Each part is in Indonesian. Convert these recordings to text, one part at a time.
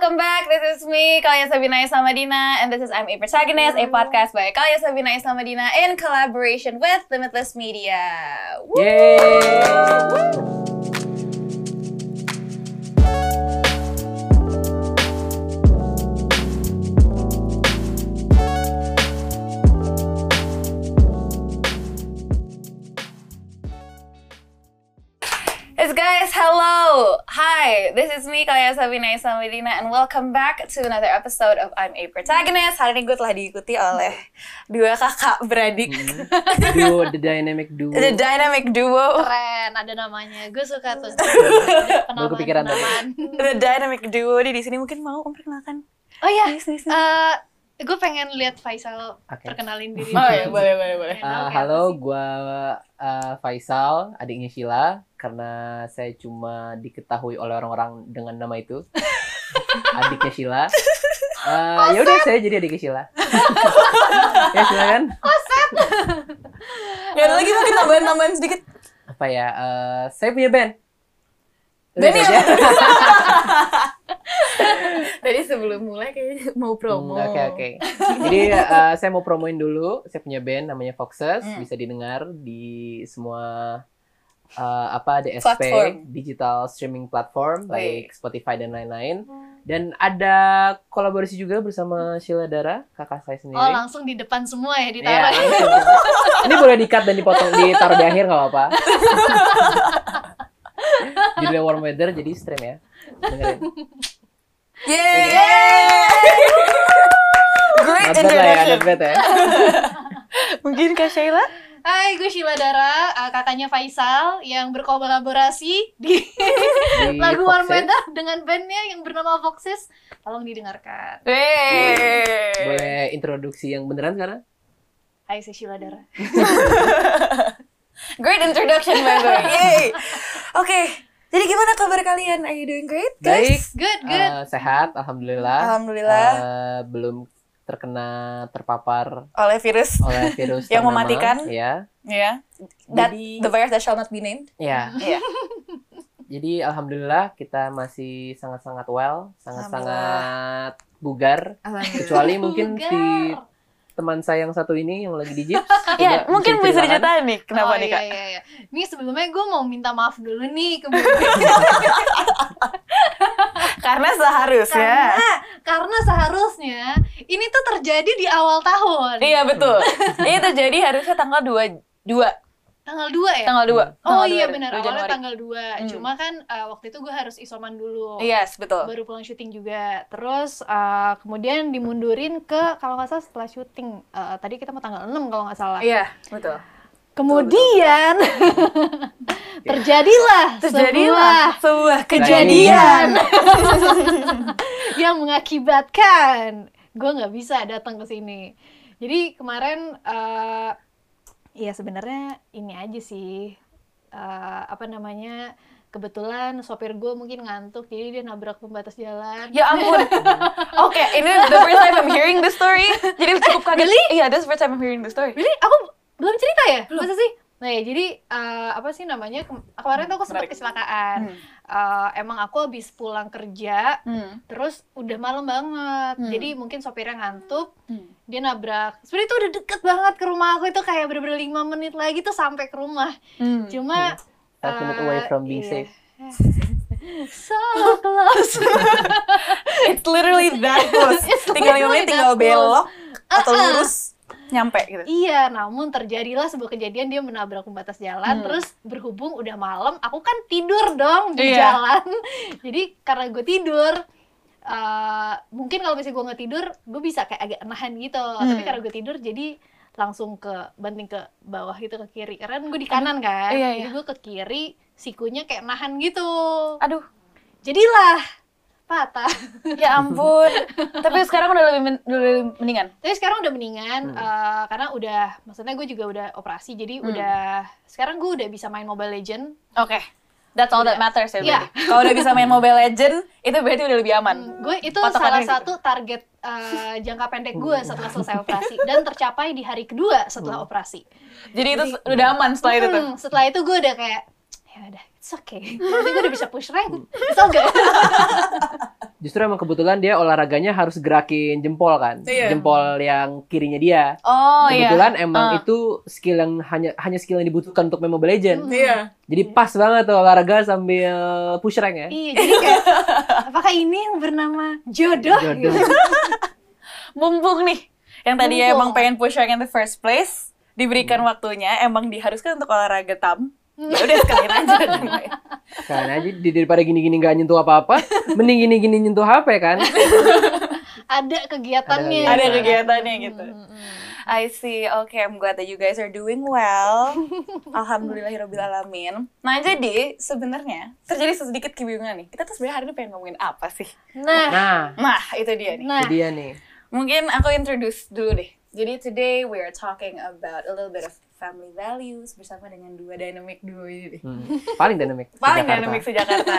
welcome back. This is me, Kalia Sabina Islamadina, and this is I'm a Protagonist, a podcast by Kalia Sabina Islamadina in collaboration with Limitless Media. Woo! Yeay. Guys, hello! Hi, this is me, Kalia Sabina Islamadina, and welcome back to another episode of I'm a Protagonist. Hari ini gue telah diikuti oleh dua kakak beradik. Duo, the dynamic duo. The dynamic duo. keren ada namanya gue suka tuh Baru kepikiran tadi. penamaan The dynamic duo di di sini mungkin mau memperkenalkan. oh iya please, please. eh gue pengen lihat Faisal Oke. perkenalin diri Oh ya, boleh, boleh, boleh. Uh, kayak halo, apa sih? gua uh, Faisal, adiknya Sheila. Karena saya cuma diketahui oleh orang-orang dengan nama itu, adiknya Sheila. Uh, ya udah saya jadi adiknya Sheila. ya silakan. Ya ada lagi mungkin tambahan-tambahan sedikit. Apa ya? uh, saya punya band. Band ya? Tadi sebelum mulai kayaknya mau promo. Hmm, Oke oke. Jadi uh, saya mau promoin dulu. Saya punya band namanya Foxes. Hmm. Bisa didengar di semua uh, apa DSP Platform. digital streaming platform Baik. baik Spotify dan lain-lain. Dan ada kolaborasi juga bersama Sheila Dara, kakak saya sendiri. oh langsung di depan semua ya ditaruh langsung. Ini boleh di-cut dan dipotong ditaruh di akhir nggak apa-apa. Judulnya Warm Weather jadi stream ya. Dengerin. Yeay! Great Not bad lah ya, introduction. not bad ya. Mungkin Kak Sheila? Hai gue Sheila Dara eh, kakaknya Faisal yang berkolaborasi di Di lagu Warm Foxes. Weather dengan bandnya yang bernama Foxes tolong didengarkan Yeay! Boleh introduksi yang beneran sekarang? Hai saya Sheila Dara Great introduction by the way. Oke, jadi gimana kabar kalian? Are you doing great, Baik, guys? good good eh, sehat, alhamdulillah. Alhamdulillah. Eh, belum terkena terpapar Oleh virus. oleh virus Yang ternama, mematikan. Ya, Ya. That Jadi- the virus that shall not be named. ya. Iya. Jadi alhamdulillah kita masih sangat-sangat well, sangat-sangat bugar. Kecuali mungkin Bugar. si teman saya yang satu ini yang lagi di Jeeps. Ya, mungkin bisa diceritakan. diceritain nih kenapa oh, nih, iya, Kak? iya, iya. Ini sebelumnya gue mau minta maaf dulu nih ke Bu. Karena seharusnya. karena karena seharusnya ini tuh terjadi di awal tahun. Iya, betul. Ini terjadi harusnya tanggal 2 2 Tanggal 2 ya? tanggal 2. oh iya benar, 2 awalnya Januari. tanggal 2. Hmm. Cuma kan eh, waktu itu gue harus isoman dulu. Yes, betul. Baru pulang syuting juga. Terus eh, kemudian dimundurin ke kalau nggak salah setelah syuting. Eh, tadi kita mau tanggal 6 kalau nggak salah. Iya, betul. Kemudian terjadilah, Terjadilah sebuah kejadian yang mengakibatkan gue nggak bisa datang ke sini. Jadi kemarin eh ya sebenarnya ini aja sih eh, apa namanya kebetulan sopir gue mungkin ngantuk jadi dia nabrak pembatas jalan. Ya ampun. Oke, ini the first time I'm hearing the story. Jadi cukup kaget. Iya, this is the first time I'm hearing the story. Really? Aku belum cerita ya? Masa sih? Nah ya, jadi eh, apa sih namanya kem- kemarin tuh aku sempat Menarik. kecelakaan. Hmm. Eh, emang aku habis pulang kerja, Hmm. terus udah malam banget. Hmm. Jadi mungkin sopirnya ngantuk, Hmm. dia nabrak. Sebenarnya itu udah deket banget ke rumah aku itu kayak bener-bener lima menit lagi tuh sampai ke rumah. Hmm. Cuma Five minutes eh, away from being iya. safe. so close. It's literally that close. It's tinggal lima literally menit, tinggal belok atau Uh-uh. lurus nyampe gitu. Iya, namun terjadilah sebuah kejadian dia menabrak pembatas jalan, Hmm. terus berhubung udah malam, aku kan tidur dong di Iya. jalan. Jadi karena gue tidur, eh, mungkin kalau misalnya gue nggak tidur, gue bisa kayak agak nahan gitu. Tapi Hmm. karena gue tidur, jadi langsung ke banting ke bawah gitu ke kiri. Karena gue di kanan kan, Iya, jadi iya. gue ke kiri, sikunya kayak nahan gitu. Aduh, Jadilah patah. ya ampun. Tapi sekarang udah lebih, men- udah lebih mendingan. Tapi sekarang udah mendingan Hmm. eh, karena udah maksudnya gue juga udah operasi jadi Hmm. udah sekarang gue udah bisa main Mobile Legend. Oke. That's all that Udah. matters ya Iya. berarti. Kalau udah bisa main Mobile Legend, itu berarti udah lebih aman. Hmm, gue itu salah gitu. satu target eh, jangka pendek gue setelah selesai operasi dan tercapai di hari kedua setelah operasi. Jadi itu udah aman setelah itu tuh. Hmm, setelah itu gue udah kayak ya udah it's okay. Tapi gue udah bisa push rank. Bisa gak? Justru emang kebetulan dia olahraganya harus gerakin jempol kan. Iya. Jempol yang kirinya dia. Oh iya. Kebetulan emang Ah. itu skill yang hanya hanya skill yang dibutuhkan untuk main Mobile Legends. Iya. Jadi pas banget tuh olahraga sambil push rank ya. iya, jadi kayak apakah ini yang bernama jodoh? Jodoh. Gitu. Mumpung nih yang tadi Mumpung. emang pengen push rank in the first place, diberikan waktunya emang diharuskan untuk olahraga tam. Ya udah sekalian aja. Kan aja di- daripada gini-gini nggak nyentuh apa-apa, mending gini-gini nyentuh HP kan. Ada kegiatannya. Ada Ada kegiatannya gitu. Mm, mm, mm. I see. Okay, I'm glad that you guys are doing well. Alhamdulillahirobbilalamin. Nah, jadi sebenarnya terjadi sedikit kebingungan nih. Kita tuh sebenarnya hari ini pengen ngomongin apa sih? Nah, Nah, Nah, itu dia nih. nah, itu dia nih. Mungkin aku introduce dulu deh. Jadi today we are talking about a little bit of family values bersama dengan dua dynamic duo ini. Hmm, paling dinamik. Paling Jakarta. dynamic se-Jakarta.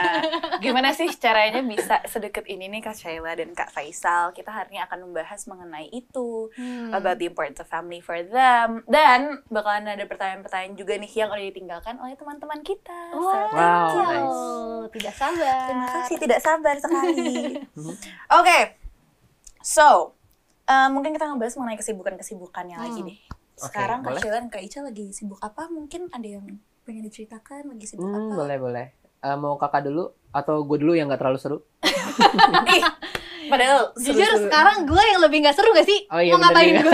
Gimana sih caranya bisa sedekat ini nih Kak Shaila dan Kak Faisal? Kita hari ini akan membahas mengenai itu. Hmm. about the importance of family for them dan bakalan ada pertanyaan-pertanyaan juga nih yang udah ditinggalkan oleh teman-teman kita. So, Wow, Wow, thank you. nice. tidak sabar. Terima kasih, tidak sabar sekali. Mhm. Oke, so uh, mungkin kita ngebahas mengenai kesibukan-kesibukannya lagi Hmm. deh. Sekarang Kak boleh. Sheila dan Kak Ica lagi sibuk apa? Mungkin ada yang pengen diceritakan lagi sibuk Hmm, apa? boleh boleh. Eh, mau kakak dulu atau gue dulu yang nggak terlalu seru? Padahal Jujur seru-seru. sekarang gue yang lebih gak seru gak sih? Oh iya, Mau ngapain gue?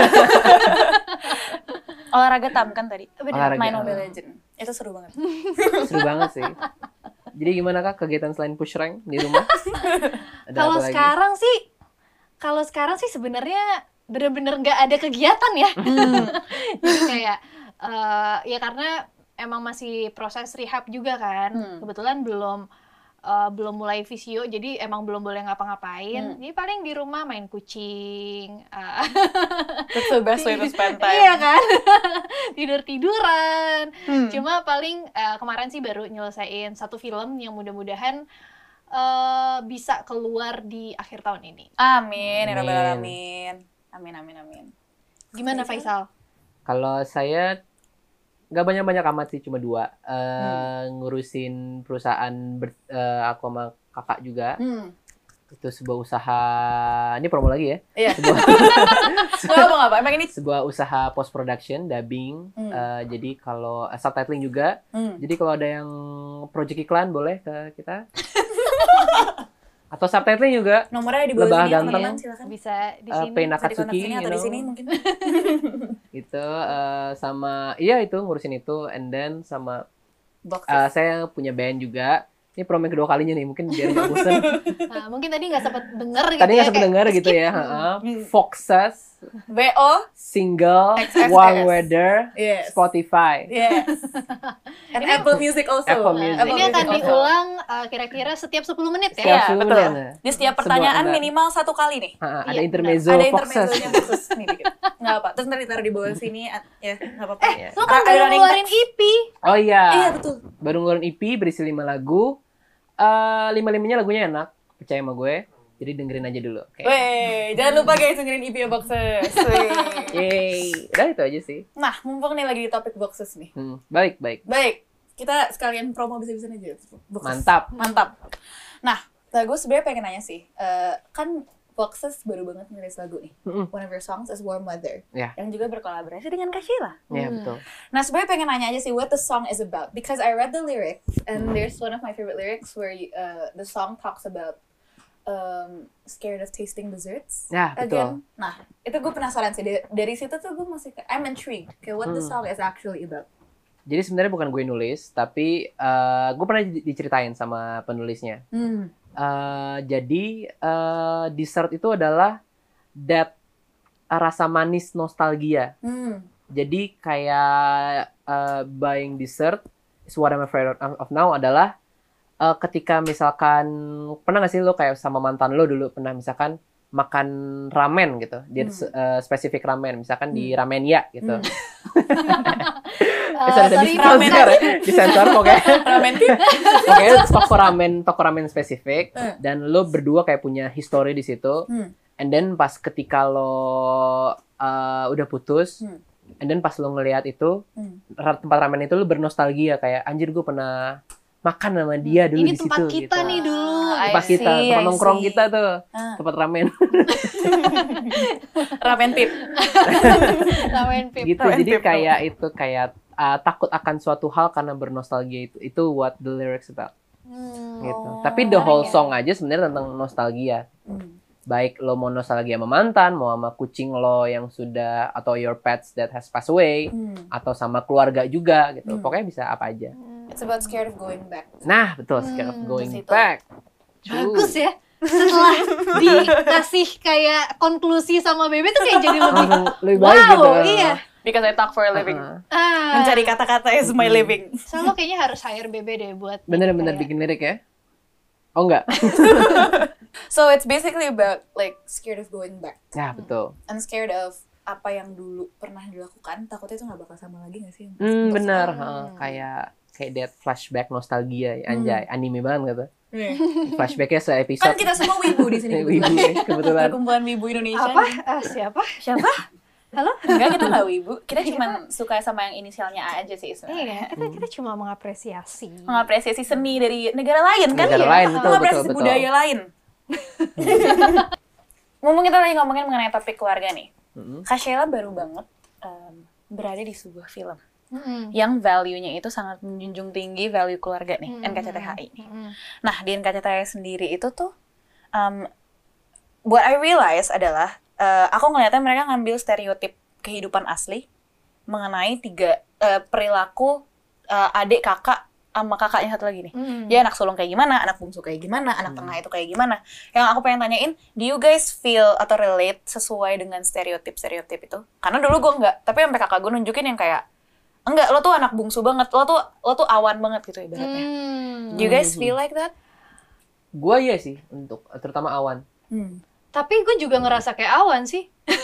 olahraga tam kan tadi. Olahraga. Main Mobile Legend. Itu seru banget. Seru banget sih. Jadi gimana kak kegiatan selain push rank di rumah? Kalau sekarang sih, kalau sekarang sih sebenarnya bener-bener nggak ada kegiatan ya. Jadi kayak eh, ya karena emang masih proses rehab juga kan. Hmm. Kebetulan belum eh, belum mulai visio, jadi emang belum boleh Hmm. ngapa-ngapain. Jadi paling di rumah main kucing. eh, That's the best way to spend time. Iya kan? Tidur tiduran. Hmm. Cuma paling eh, kemarin sih baru nyelesain satu film yang mudah-mudahan eh, bisa keluar di akhir tahun ini. Amin, ya rabbal Amin. alamin. Amin, amin, amin. Gimana Faisal? Faisal? Kalau saya nggak banyak-banyak amat sih, cuma dua. Eh, Hmm. Ngurusin perusahaan ber- eh, aku sama kakak juga. Hmm. Itu sebuah usaha. Ini promo lagi ya. Iya. Sebuah, Nggak apa apa. Emang ini. sebuah usaha post production, dubbing. Hmm. Eh, jadi kalau eh, subtitling juga. Hmm. Jadi kalau ada yang project iklan boleh ke kita. Atau subtitling juga. Nomornya di bawah Lebah sini ya, ganteng. teman-teman. Silakan. Bisa di Eh, sini. Pei Bisa di kontak Nakatsuki, sini atau you di know. sini mungkin. itu eh, sama iya itu ngurusin itu and then sama Boxes. eh, saya punya band juga ini promo yang kedua kalinya nih mungkin biar nggak bosan Nah, mungkin tadi nggak sempat denger gitu tadi ya. nggak sempat kayak dengar gitu skip. ya Hmm. heeh. Hmm. Foxes BO. single XXS. Warm Weather Yes. Spotify Yes. And Apple Music also. Apple Music. Ini akan also. diulang uh, kira-kira setiap 10 menit ya. Setiap sepuluh betul. menit. Di setiap pertanyaan minimal satu kali nih. Heeh, ada Iya, intermezzo ada Foxes intermezzonya khusus nih dikit. Nggak apa. Terus nanti taruh di bawah sini. Ya, nggak apa-apa. Iya. Lo kan Ada baru ngeluarin. EP. oh iya Iya, betul. baru ngeluarin EP berisi lima lagu Eh lima limanya lagunya enak percaya sama gue jadi dengerin aja dulu oke Weh, jangan lupa guys dengerin EP Boxes. Weh. Yeay. udah itu aja sih Nah, mumpung nih lagi di topik Boxes nih. hmm, baik baik Baik, kita sekalian promo bisa-bisa aja. Boxes. Mantap. Mantap. Nah, nah gue sebenarnya pengen nanya sih, eh, kan Boxes baru banget ngerilis lagu nih. Mm-mm. One of your songs is Warm Weather. Ya. Yang juga berkolaborasi dengan Kak Sheila. ya Hmm. betul Nah, sebenarnya pengen nanya aja sih what the song is about because I read the lyrics and there's one of my favorite lyrics where you- uh, the song talks about um, scared of tasting desserts Ya, betul. again. Nah, itu gue penasaran sih dari, dari situ tuh gue masih I'm intrigued kayak what the Hmm. song is actually about. Jadi sebenarnya bukan gue nulis, tapi eh, gue pernah di- diceritain sama penulisnya. Hmm. Eh, jadi eh, dessert itu adalah that rasa manis nostalgia. Hmm. Jadi kayak eh, buying dessert is what I'm afraid of now adalah eh, ketika misalkan pernah gak sih lo kayak sama mantan lo dulu pernah misalkan makan ramen gitu, dia Hmm. eh, spesifik ramen, misalkan di ramen ya gitu. Hmm. Uh, sorry, di ramen sensor, ya? di sensor pokoknya. Ramen. Pokoknya toko ramen, toko ramen spesifik Eh. dan lo berdua kayak punya history di situ. Hmm. And then pas ketika lo uh, udah putus, Hmm. and then pas lo ngelihat itu Hmm. tempat ramen itu lo bernostalgia kayak anjir gue pernah makan sama dia dulu ini di situ tempat kita gitu. nih dulu tempat kita see, tempat I nongkrong kita tuh Ah. tempat ramen Ramen pip. ramen pip gitu Ramen jadi pip tuh. kayak itu kayak uh, takut akan suatu hal karena bernostalgia itu itu what the lyrics about Hmm. gitu Oh, tapi the whole song aja sebenarnya tentang nostalgia Hmm. Baik lo mau nostalgia sama mantan mau sama kucing lo yang sudah atau your pets that has passed away Hmm. atau sama keluarga juga gitu Hmm. pokoknya bisa apa aja It's about scared of going back. nah betul scared of Hmm, going situ. back bagus ya setelah dikasih kayak konklusi sama Bebe tuh kayak jadi lebih lebih baik wow gitu iya Because I talk for a living. Uh-uh. ah Mencari kata-kata is my living. so lo kayaknya harus hire Bebe deh buat bener-bener bikin lirik ya oh enggak So it's basically about like scared of going back ya betul and scared of apa yang dulu pernah dilakukan. Takutnya itu nggak bakal sama lagi nggak sih? hmm, bener Hmm. Heeh, kayak kayak that flashback nostalgia ya, Hmm. anjay anime banget gitu sekarang. flashbacknya se-episode Kan kita semua wibu di sini Wibu kebetulan. ya, kebetulan Perkumpulan wibu Indonesia. apa Ah, siapa Siapa? halo Enggak, kita nggak wibu. Kita cuma suka sama yang inisialnya A aja sih sebenarnya. iya kita kita cuma mengapresiasi Mengapresiasi seni dari negara lain kan negara ya? lain betul betul Mengapresiasi betul budaya lain. Ngomong kita lagi ngomongin mengenai topik keluarga nih. Mm-mm. Kak Sheila baru banget em, berada di sebuah film Mm-mm. yang value-nya itu sangat menjunjung tinggi value keluarga nih, Mm-mm. NKCTHI nih. Mm-mm. Nah, di NKCTHI sendiri itu tuh um, what I realize adalah eh, aku ngeliatnya mereka ngambil stereotip kehidupan asli mengenai tiga eh, perilaku eh, adik kakak sama kakaknya satu lagi nih. Mm-mm. Dia anak sulung kayak gimana, anak bungsu kayak gimana, anak tengah itu kayak gimana. Yang aku pengen tanyain, do you guys feel atau relate sesuai dengan stereotip-stereotip itu? Karena dulu gue enggak, tapi sampai kakak gue nunjukin yang kayak enggak, lo tuh anak bungsu banget, lo tuh lo tuh awan banget gitu ibaratnya. Hmm. Do you guys feel like that? gua iya sih untuk terutama awan Hmm. Tapi gue juga ngerasa kayak awan sih. oh,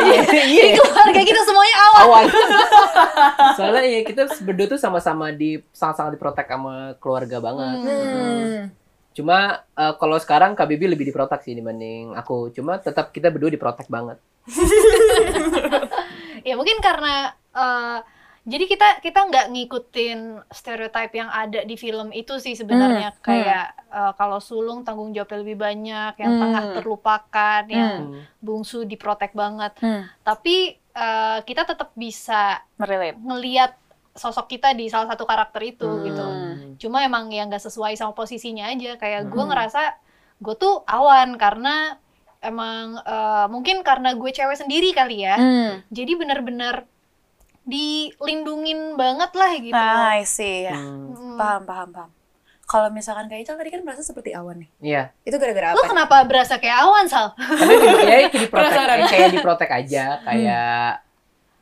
iya. Iya. Iya Keluarga kita semuanya awan. awan. Soalnya ya kita berdua tuh sama-sama di sangat-sangat diprotek sama keluarga banget. Hmm. cuma eh, kalau sekarang Kak Bibi lebih diprotek sih dibanding aku. Cuma tetap kita berdua diprotek banget. Ya mungkin karena eh, jadi kita kita nggak ngikutin stereotip yang ada di film itu sih sebenarnya Hmm, kayak eh, kalau sulung tanggung jawabnya lebih banyak, yang Hmm. tengah terlupakan, yang Hmm. bungsu diprotek banget. Hmm. Tapi eh, kita tetap bisa Relate. ngeliat sosok kita di salah satu karakter itu Hmm. gitu. Cuma emang yang nggak sesuai sama posisinya aja. Kayak gue Hmm. ngerasa gue tuh awan karena emang eh, mungkin karena gue cewek sendiri kali ya. Hmm. Jadi benar-benar dilindungin banget lah gitu. Nah, I see. Ya. Hmm. Mm. Paham, paham, paham. Kalau misalkan kayak Ical tadi kan merasa seperti awan nih. Iya, Itu gara-gara Lo apa? kenapa berasa kayak awan, Sal? tapi ya itu diprotek kayak, kayak diprotek aja, kayak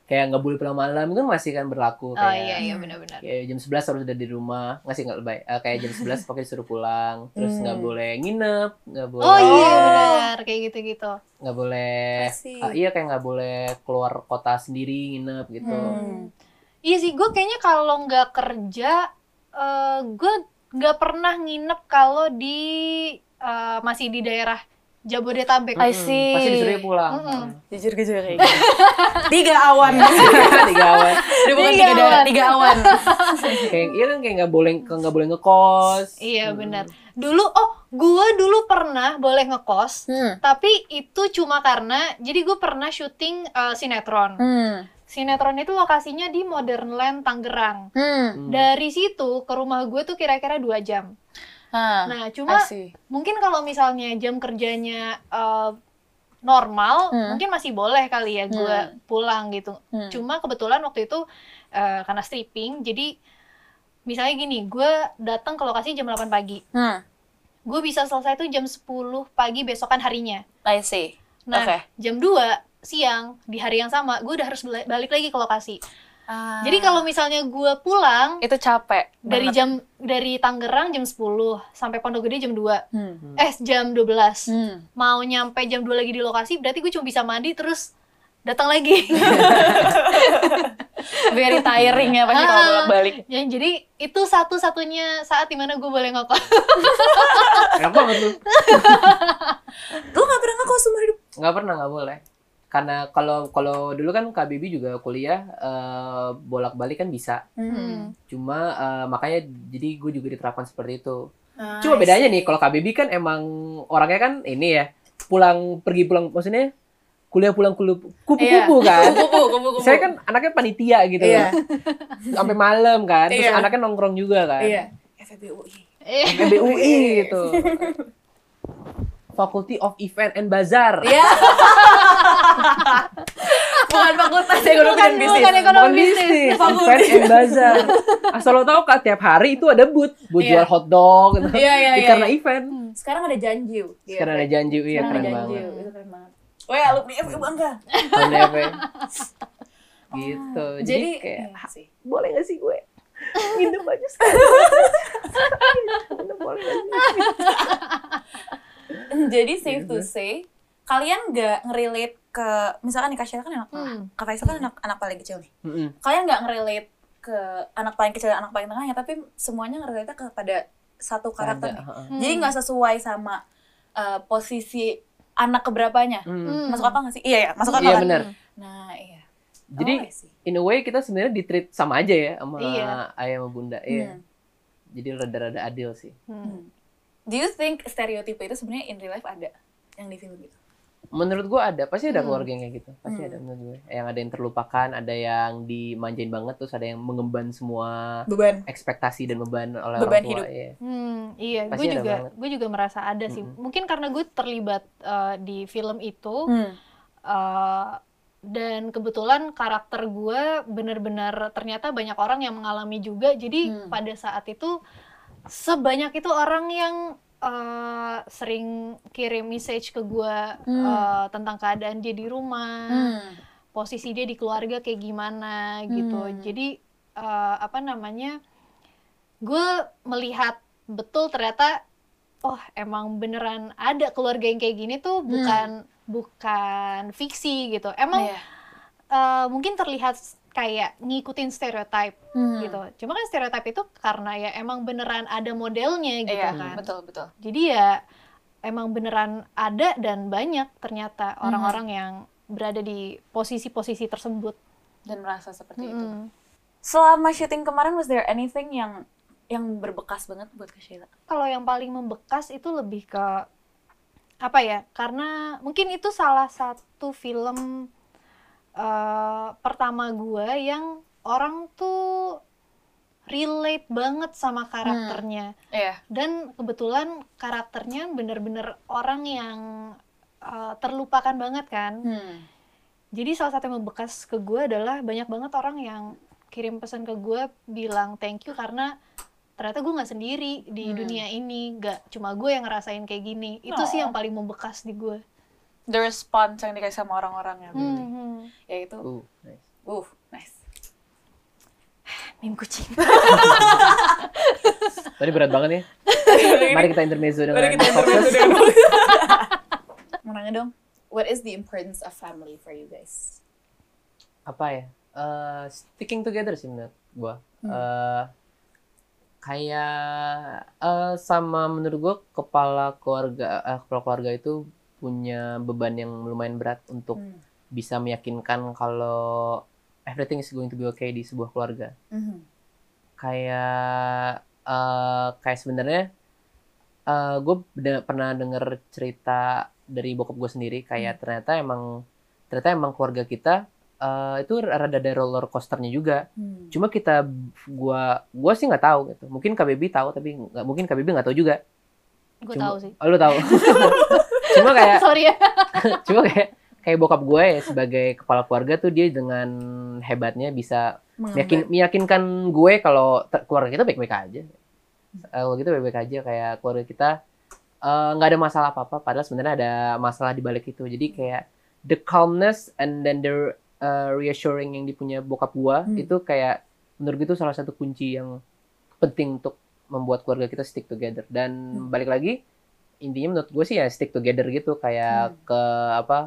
kayak nggak boleh pulang malam itu masih kan berlaku Oh kayak iya iya benar-benar. kayak jam 11 harus udah di rumah nggak sih nggak lebay Eh, kayak jam 11 pokoknya disuruh pulang terus nggak Hmm. boleh nginep nggak boleh Oh iya Oh. benar kayak gitu-gitu. nggak boleh ah, iya kayak nggak boleh keluar kota sendiri nginep gitu Hmm. Iya sih, gue kayaknya kalau nggak kerja, eh gue nggak pernah nginep kalau di eh, masih di daerah Jabodetabek. I see. pasti disuruh pulang Mm-mm. Jujur gue juga kayak gitu. tiga awan. tiga awan Udah bukan Tiga awan. tiga awan. kayak iya kan kayak nggak boleh nggak boleh ngekos Iya Hmm. benar. Dulu, oh gue dulu pernah boleh ngekos, Hmm. tapi itu cuma karena, jadi gue pernah syuting eh, sinetron. Hmm. Sinetron itu lokasinya di Modern Land Tangerang. Hmm. Hmm. Dari situ ke rumah gue tuh kira-kira dua jam. Nah, Nah, cuma mungkin kalau misalnya jam kerjanya eh, normal, Hmm. mungkin masih boleh kali ya gue Hmm. pulang gitu. Hmm. Cuma kebetulan waktu itu eh, karena stripping, jadi misalnya gini, gue datang ke lokasi jam 8 pagi. Hmm. Gue bisa selesai tuh jam 10 pagi besokan harinya. I see. Nah, Oke. jam 2 siang di hari yang sama, gue udah harus balik lagi ke lokasi. Ah. Jadi kalau misalnya gue pulang itu capek dari banget. jam dari Tangerang jam 10 sampai Pondok Gede jam 2. Hmm. Eh, jam 12. Hmm. Mau nyampe jam 2 lagi di lokasi, berarti gue cuma bisa mandi terus datang lagi. Very tiring ya pasti kalau Ah. bolak-balik. ya, jadi itu satu-satunya saat di mana gue boleh ngokos. enak banget tuh Lu gak pernah ngekos seumur hidup? nggak pernah nggak boleh karena kalau kalau dulu kan Kak Bibi juga kuliah eh, bolak-balik kan bisa. Hmm. Cuma eh, makanya jadi gue juga diterapkan seperti itu. Ah, Cuma bedanya nih kalau Kak Bibi kan emang orangnya kan ini ya pulang pergi pulang maksudnya kuliah pulang kuliah kupu-kupu kan. Kupu-kupu, kupu-kupu. Saya kan anaknya panitia gitu. Iya. Sampai malam kan. Terus Iya. anaknya nongkrong juga kan. Iya. FEBUI. Eh, PBUI gitu. Faculty of Event and Bazaar. Iya. Bukan fakultas ekonomi Bukan- dan bisnis. bukan ekonomi. Bukan bisnis. event and bazaar. Asal lo tau kak, tiap hari itu ada booth, booth Iya. jual hotdog, gitu. Iya, iya, iya. karena event. Sekarang ada janji. Sekarang ada janji, iya Sekarang keren ada janji. banget. Itu keren banget. Weh, alumni FEB bangga. Apa ya? Gitu. Jadi, Jadi, kayak, iya boleh gak sih gue nginep aja sekali? Nginep boleh gak sih? Jadi safe to Gitu. say, kalian nggak ngerelate ke misalkan nih Kak Sheila kan anak Hmm. Kak Faisal kan anak anak paling kecil nih. Mm-mm. Kalian nggak ngerelate ke anak paling kecil dan anak paling tengahnya, tapi semuanya ngerelate kepada satu karakter nih. Hmm. Jadi nggak sesuai sama uh, posisi anak keberapanya. Mm. Hmm. Masuk akal nggak sih? Iya ya, masuk akal Iya kan? benar. Nah iya. Jadi Oh, in a way kita sebenarnya di treat sama aja ya sama Iya. ayah sama bunda. Iya. Hmm. Jadi rada-rada adil sih. Hmm. Do you think stereotipe itu sebenarnya in real life ada yang di film itu? Menurut gua ada, pasti ada Hmm. keluarga yang kayak gitu. Pasti Hmm. ada menurut gue. Yang ada yang terlupakan, ada yang dimanjain banget, terus ada yang mengemban semua Beban. ekspektasi dan beban oleh Beban orang tua. hidup. Iya. Hmm, iya, Pasti gue ada juga, banget. gue juga merasa ada sih. Mm-mm. Mungkin karena gue terlibat uh, di film itu, Hmm. uh, dan kebetulan karakter gue benar-benar ternyata banyak orang yang mengalami juga. Jadi Hmm. pada saat itu sebanyak itu orang yang uh, sering kirim message ke gue Hmm. uh, tentang keadaan dia di rumah, Hmm. posisi dia di keluarga kayak gimana gitu. Hmm. Jadi uh, apa namanya? Gue melihat betul ternyata oh emang beneran ada keluarga yang kayak gini tuh bukan bukan fiksi gitu. Emang Iya. uh, mungkin terlihat kayak ngikutin stereotype Hmm. gitu. Cuma kan stereotype itu karena ya emang beneran ada modelnya gitu Iya, kan. betul betul. Jadi ya emang beneran ada dan banyak ternyata orang-orang yang berada di posisi-posisi tersebut. Dan merasa seperti itu. Mm-mm. Selama syuting kemarin was there anything yang yang berbekas banget buat Kak Sheila? Kalau yang paling membekas itu lebih ke apa ya? Karena mungkin itu salah satu film eh, pertama gue yang orang tuh relate banget sama karakternya. Iya. Dan kebetulan karakternya bener-bener orang yang eh, terlupakan banget kan. Hmm. Jadi salah satu yang membekas ke gue adalah banyak banget orang yang kirim pesan ke gue bilang thank you karena ternyata gue nggak sendiri di Hmm. dunia ini, nggak cuma gue yang ngerasain kayak gini. Itu sih Oh. yang paling membekas di gue. The response yang dikasih sama orang-orang ya, Hmm, hmm. ya itu, Uh, nice. uh, nice. Meme kucing. Tadi berat banget ya. Mari kita intermezzo dengan Mari kita intermezzo dengan Mau nanya dong, what is the importance of family for you guys? Apa ya? Eh, sticking together sih menurut gua. Hmm. Eh, kayak eh, sama menurut gua kepala keluarga eh, kepala keluarga itu punya beban yang lumayan berat untuk Hmm. bisa meyakinkan kalau everything is going to be okay di sebuah keluarga. Mhm. kayak eh kayak sebenarnya eh gue pernah denger cerita dari bokap gue sendiri kayak ternyata emang ternyata emang keluarga kita eh itu rada ada roller coasternya juga Hmm. cuma kita gua gua sih nggak tahu gitu mungkin KBB tahu tapi nggak mungkin KBB nggak tahu juga Gue tahu sih. oh, lu tahu cuma kayak Sorry ya. cuma kayak kayak bokap gue ya sebagai kepala keluarga tuh dia dengan hebatnya bisa meyakin, meyakinkan gue kalau keluarga kita baik-baik aja. Eh, Kalau gitu baik-baik aja kayak keluarga kita eh, nggak ada masalah apa-apa padahal sebenarnya ada masalah di balik itu. Jadi kayak the calmness and then the uh, reassuring yang dipunya bokap gue Hmm. itu kayak menurut gue itu salah satu kunci yang penting untuk membuat keluarga kita stick together dan Hmm. balik lagi intinya menurut gue sih ya stick together gitu kayak Hmm. ke apa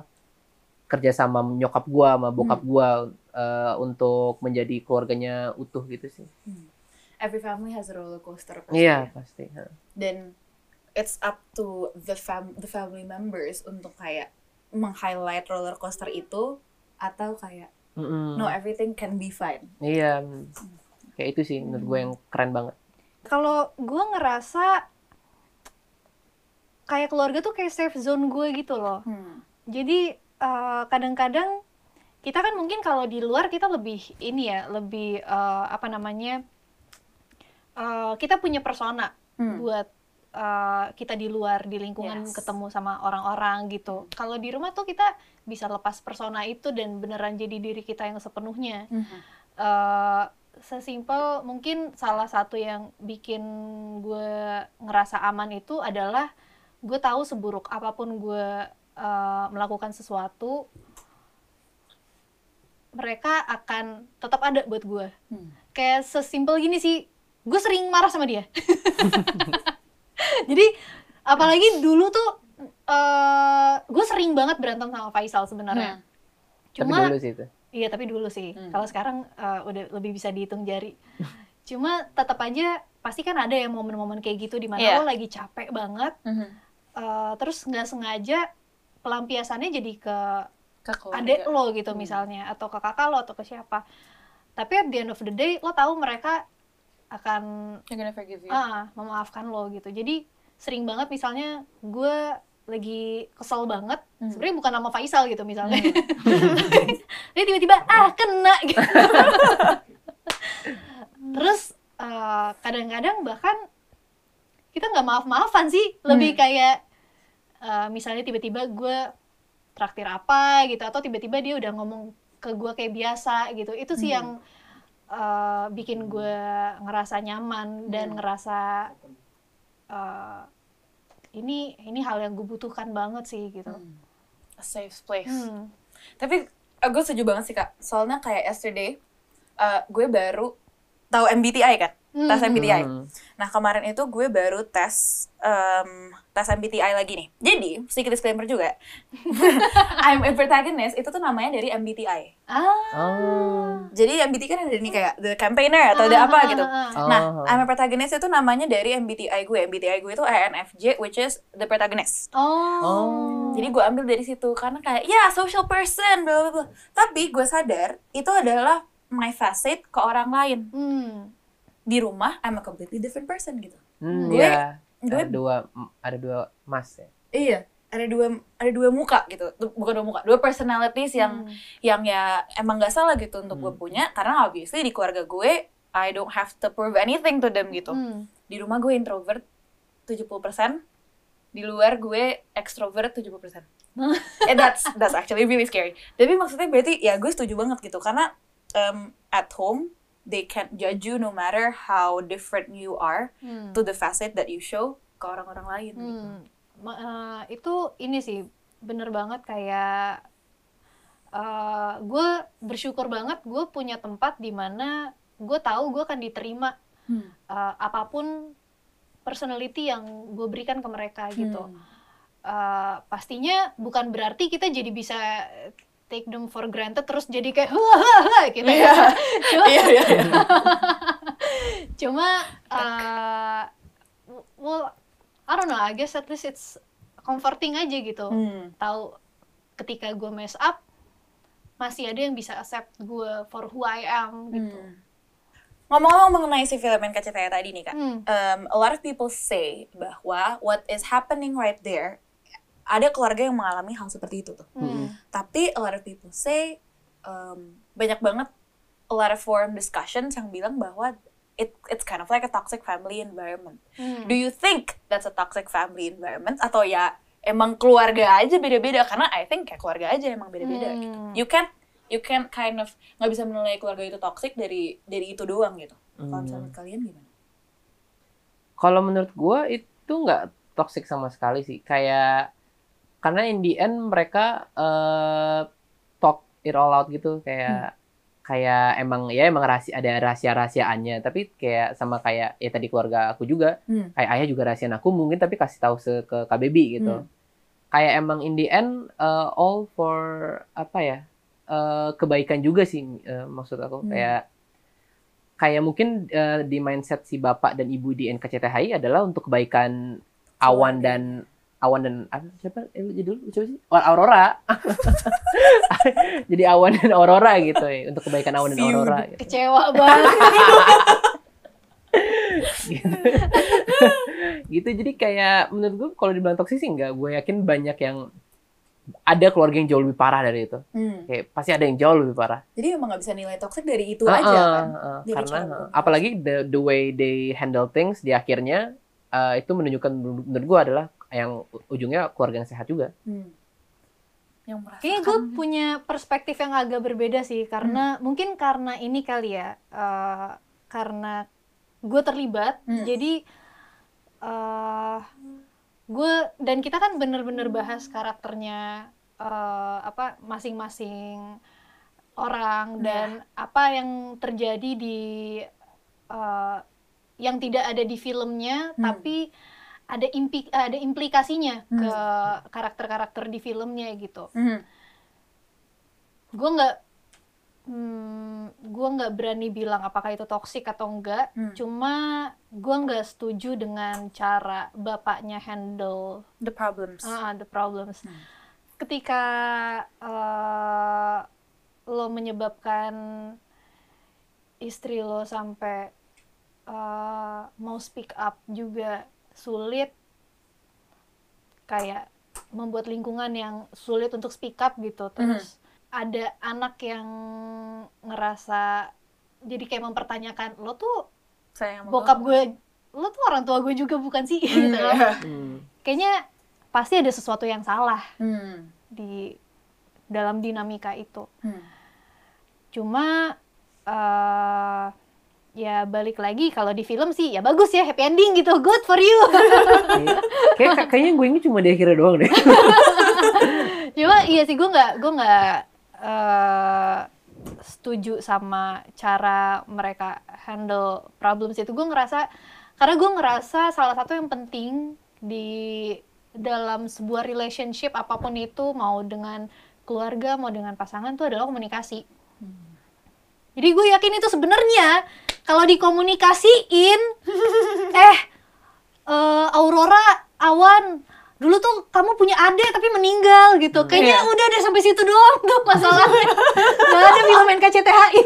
kerja sama nyokap gua sama bokap Hmm. gua eh, untuk menjadi keluarganya utuh gitu sih. Every family has a roller coaster pasti. Iya ya. pasti. ha. Dan it's up to the fam the family members untuk kayak meng-highlight roller coaster itu atau kayak Mm-mm. no everything can be fine. Iya, mm. kayak itu sih menurut gue yang keren banget. Kalau gue ngerasa kayak keluarga tuh kayak safe zone gue gitu loh. Hmm. Jadi eh, kadang-kadang kita kan mungkin kalau di luar kita lebih ini ya, lebih eh, apa namanya? eh, kita punya persona Hmm. buat eh, kita di luar di lingkungan Yes. ketemu sama orang-orang gitu. Kalau di rumah tuh kita bisa lepas persona itu dan beneran jadi diri kita yang sepenuhnya. Mhm. eh sesimpel mungkin salah satu yang bikin gue ngerasa aman itu adalah gue tahu seburuk apa pun gue eh, melakukan sesuatu mereka akan tetap ada buat gue Hmm. kayak sesimpel gini sih gue sering marah sama dia jadi apalagi dulu tuh eh gue sering banget berantem sama Faisal sebenarnya Tapi cuma dulu sih itu. Iya tapi dulu sih. Hmm. Kalau sekarang eh, udah lebih bisa dihitung jari. Cuma tetap aja pasti kan ada ya momen-momen kayak gitu di mana Iya. lo lagi capek banget, Mhm. Eh, terus nggak sengaja pelampiasannya jadi ke Ke adek lo gitu Hmm. misalnya, atau ke kakak lo atau ke siapa. Tapi at the end of the day lo tahu mereka akan ah memaafkan lo gitu. Jadi sering banget misalnya gue lagi kesel banget, Hmm. sebenarnya bukan nama Faisal gitu misalnya. Dia tiba-tiba ah kena gitu. Terus eh, kadang-kadang bahkan kita nggak maaf-maafan sih, lebih Hmm. kayak eh, misalnya tiba-tiba gue traktir apa gitu atau tiba-tiba dia udah ngomong ke gue kayak biasa gitu. Itu sih Hmm. yang eh, bikin gue ngerasa nyaman dan Hmm. ngerasa eh, ini ini hal yang gue butuhkan banget sih gitu. Hmm. A safe place. Hmm. Tapi uh, gue setuju banget sih kak. Soalnya kayak yesterday, uh, gue baru tahu MBTI kan, tes Hmm. MBTI. Hmm. Nah kemarin itu gue baru tes um, tes MBTI lagi nih. Jadi sedikit disclaimer juga, I'm a protagonist itu tuh namanya dari MBTI. Ah. Oh. Jadi MBTI kan ada nih kayak the campaigner atau the apa gitu. Ah, ah, ah. Nah, Oh. I'm a protagonist itu namanya dari MBTI gue. MBTI gue itu ENFJ, which is the protagonist. Oh. Oh. Jadi gue ambil dari situ karena kayak ya social person, bla bla bla. Tapi gue sadar itu adalah my facet ke orang lain. Hmm. Di rumah I'm a completely different person gitu. Hmm, Gue- ya. Gue- ada dua ada dua mas ya. Iya, ada dua ada dua muka gitu. Bukan dua muka, dua personalities yang Hmm. yang ya emang gak salah gitu untuk gue Hmm. punya karena obviously di keluarga gue I don't have to prove anything to them gitu. Hmm. Di rumah gue introvert 70%, di luar gue extrovert 70%. Eh that's that's actually really scary. Tapi maksudnya berarti ya gue setuju banget gitu karena um, at home they can't judge you no matter how different you are Hmm. to the facet that you show ke orang-orang lain. gitu. Hmm. Ma- eh, itu ini sih bener banget kayak eh, gue bersyukur banget gue punya tempat di mana gue tahu gue akan diterima Hmm. eh, apa pun personality yang gue berikan ke mereka gitu. Hmm. Eh, pastinya bukan berarti kita jadi bisa take them for granted terus jadi kayak hahaha gitu Iya. ya. Cuma, Iya iya. iya. cuma eh, well I don't know I guess at least it's comforting aja gitu Hmm. tahu ketika gue mess up masih ada yang bisa accept gue for who I am gitu Hmm. Ngomong-ngomong mengenai si film NKCTI tadi nih kak, Hmm. um, a lot of people say bahwa what is happening right there, ada keluarga yang mengalami hal seperti itu tuh. Hmm. Tapi a lot of people say um, banyak banget a lot of forum discussions yang bilang bahwa it it's kind of like a toxic family environment. Hmm. Do you think that's a toxic family environment atau ya emang keluarga aja beda-beda karena I think kayak keluarga aja emang beda-beda Hmm. gitu. You can you can kind of nggak bisa menilai keluarga itu toxic dari dari itu doang gitu. Kalau Hmm. menurut kalian gimana? Kalau menurut gue itu nggak toxic sama sekali sih. Kayak karena in the end mereka eh, talk it all out gitu kayak kayak emang ya emang rahasia ada rahasia rahasiaannya tapi kayak sama kayak ya tadi keluarga aku juga Hmm. kayak ayah juga rahasian aku mungkin tapi kasih tahu ke KBB gitu Hmm. kayak emang in the end uh, all for apa ya uh, kebaikan juga sih uh, maksud aku Hmm. kayak kayak mungkin uh, di mindset si bapak dan ibu di NKCTHI adalah untuk kebaikan Awan dan awan dan apa siapa eh, dulu siapa sih oh, Aurora jadi awan dan Aurora gitu ya untuk kebaikan awan dan. Aurora gitu. Kecewa banget. gitu. gitu jadi kayak menurut gue kalau dibilang toksik sih enggak gue yakin banyak yang ada keluarga yang jauh lebih parah dari itu Hmm. kayak pasti ada yang jauh lebih parah Jadi emang nggak bisa nilai toxic dari itu Ah, aja ah, kan. ah. Dari karena ah, apalagi the the way they handle things di akhirnya ah, itu menunjukkan menurut gue adalah yang ujungnya keluarga yang sehat juga Hmm. Yang merasakan. Kayaknya gue punya perspektif yang agak berbeda sih karena mungkin karena ini kali ya eh, karena gue terlibat Hmm. jadi eh gue dan kita kan bener-bener bahas karakternya eh, apa masing-masing orang dan apa yang terjadi di eh, yang tidak ada di filmnya Hmm. tapi ada impi ada implikasinya Hmm. ke karakter-karakter di filmnya gitu Hmm. gue nggak hmm, gue nggak berani bilang apakah itu toksik atau enggak Hmm. cuma gue nggak setuju dengan cara bapaknya handle The problems. uh, the problems Hmm. ketika uh, lo menyebabkan istri lo sampai uh, mau speak up juga sulit kayak membuat lingkungan yang sulit untuk speak up gitu terus ada anak yang ngerasa jadi kayak mempertanyakan lo tuh Sayang bokap gue lo tuh orang tua gue juga bukan sih Hmm, gitu. Hmm. kayaknya pasti ada sesuatu yang salah Hmm. di dalam dinamika itu. Hmm. Cuma eh ya balik lagi kalau di film sih ya bagus ya happy ending gitu good for you. Kayak- kayak kayaknya gue ini cuma di akhirnya doang deh Cuma iya sih gue nggak gue nggak eh, setuju sama cara mereka handle problems itu. Gue ngerasa karena gue ngerasa salah satu yang penting di dalam sebuah relationship apa pun itu mau dengan keluarga mau dengan pasangan itu adalah komunikasi. Jadi gue yakin itu sebenarnya kalau dikomunikasiin, eh eh, Aurora, Awan, dulu tuh kamu punya adik tapi meninggal gitu. Kayaknya Iya. udah deh sampai situ doang tuh masalahnya. Gak ada film NKCTHI.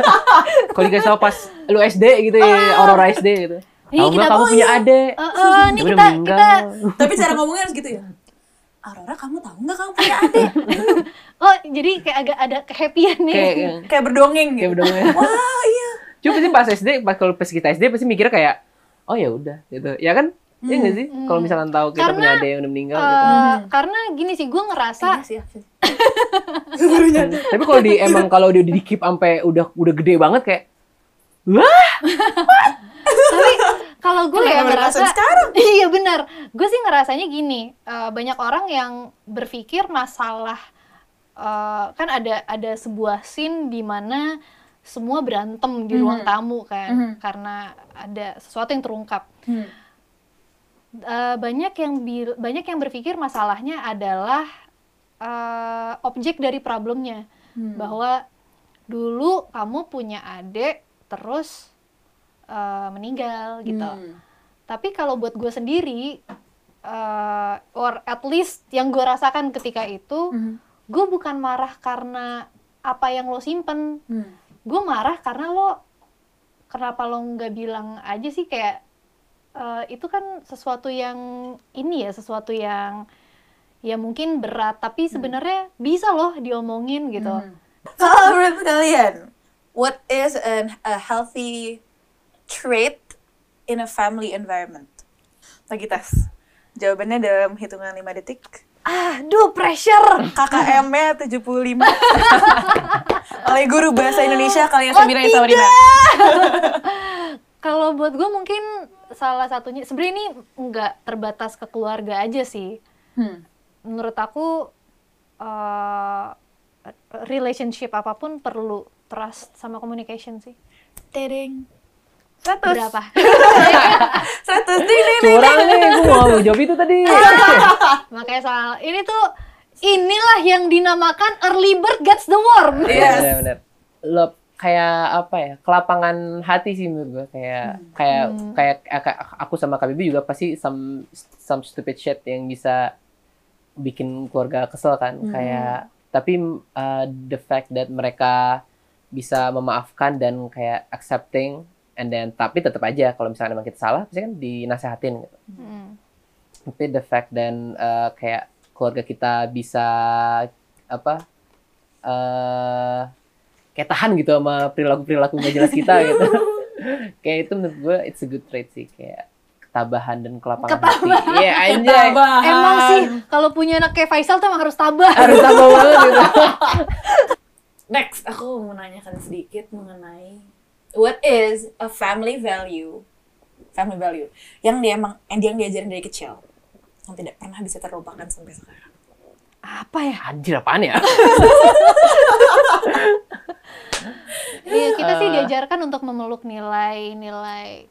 kalau dikasih tau pas lu SD gitu ya Aurora SD gitu Ini nggak kita- kamu punya iya. adik ini Dia udah kita meninggal. kita Tapi cara ngomongnya harus gitu ya. Aurora, kamu tahu nggak kamu punya adik? oh jadi kayak agak ada kehappyan nih. kayak Kayak berdongeng kayak gitu. udah Wah, iya. Cuma pasti pas SD, pas kalau pas kita SD pasti mikirnya kayak, oh ya udah gitu, ya kan? Iya nggak sih? Kalau misalkan tahu kita Karena, punya adik yang udah meninggal Eh, gitu. Karena gini sih, gue ngerasa Iya sih, nyadar. Tapi kalau di emang kalau dia di keep sampai udah udah gede banget kayak, wah, tapi kalau gue ya ngerasa sekarang? iya benar gue sih ngerasanya gini eh, banyak orang yang berpikir masalah eh, kan ada ada sebuah scene di mana semua berantem di ruang Mhm. tamu kan Mhm. karena ada sesuatu yang terungkap Hmm. Eh, banyak yang banyak yang berpikir masalahnya adalah eh, objek dari problemnya Hmm. bahwa dulu kamu punya adik terus eh, meninggal gitu Hmm. tapi kalau buat gue sendiri eh, or at least yang gue rasakan ketika itu Hmm. gue bukan marah karena apa yang lo simpen Hmm. gue marah karena lo kenapa lo nggak bilang aja sih kayak eh, itu kan sesuatu yang ini ya sesuatu yang ya mungkin berat tapi sebenarnya bisa loh diomongin gitu Hmm. Kalau menurut kalian, what is an, a healthy trait in a family environment? Lagi tes. Jawabannya dalam hitungan 5 detik. aduh pressure KKM-nya 75. Oleh guru bahasa Indonesia kalian Oh, Sabina Isawarina. kalau buat gue mungkin salah satunya sebenarnya ini nggak terbatas ke keluarga aja sih Hmm. menurut aku eh, relationship apa pun perlu trust sama communication sih Tedeng. 100. berapa 100. Ding, ding, ding. curang nih, gue mau jawab itu tadi. makanya soal ini tuh inilah yang dinamakan early bird gets the worm Yes. Bener, bener. Love kayak apa ya kelapangan hati sih menurut gue kayak kayak Hmm. kayak kayak aku sama Kak Bibi juga pasti some some stupid shit yang bisa bikin keluarga kesel kan Hmm. kayak tapi uh, the fact that mereka bisa memaafkan dan kayak accepting and then tapi tetap aja kalau misalnya emang kita salah pasti kan dinasehatin gitu. Hmm. tapi the fact dan uh, kayak keluarga kita bisa apa eh kayak tahan gitu sama perilaku perilaku nggak jelas kita gitu. Kayak itu menurut gue it's a good trait sih kayak ketabahan dan kelapangan hati. Iya anjay. Emang sih kalau punya anak kayak Faisal tuh emang harus tabah. harus tabah banget gitu. Next, aku mau menanyakan sedikit mengenai what is a family value, family value yang dia emang yang dia diajarin dari kecil yang tidak pernah bisa terlupakan sampai sekarang. Apa ya? anjir apaan ya Iya, kita sih Eh. diajarkan untuk memeluk nilai-nilai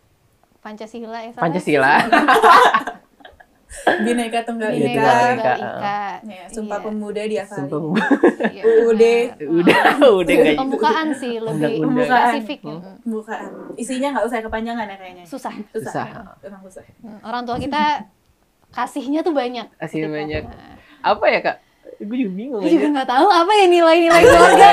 Pancasila ya. Pancasila Bineka Tunggal Bineka Ika. Tunggal Ika. Ika. Ya, Sumpah Iya. Pemuda di sumpah Iya, Udah. benar. udah udah Pembukaan sih lebih Undang-undang. spesifik. Hmm. Mm. Bukan. Isinya nggak usah kepanjangan ya kayaknya. Susah. Susah. Emang susah. Mm, Orang tua kita kasihnya tuh banyak. Kasihnya Kita. banyak. Nah, apa ya kak gue juga bingung Gue juga nggak tahu apa ya nilai-nilai keluarga.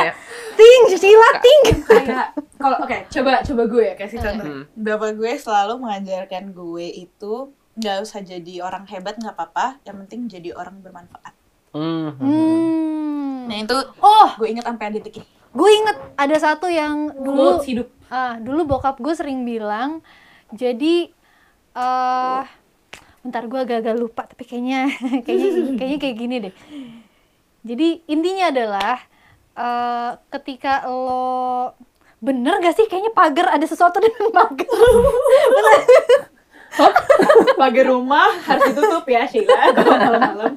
Ting, sila ting. Kayak kalau oke, coba coba gue ya kasih contoh. Hmm. Bapak gue selalu mengajarkan gue itu nggak usah jadi orang hebat nggak apa-apa, yang penting jadi orang bermanfaat. hmm, Hmm. Nah itu Oh, gue inget sampai detik ini. gue inget ada satu yang dulu Quotes hidup. ah dulu bokap gue sering bilang jadi eh bentar gue agak-agak lupa tapi kayaknya kayaknya kayaknya kayak gini deh jadi intinya adalah eh ketika lo bener gak sih kayaknya pagar ada sesuatu dengan pagar Pagar rumah harus ditutup ya Sheila kalau malam-malam.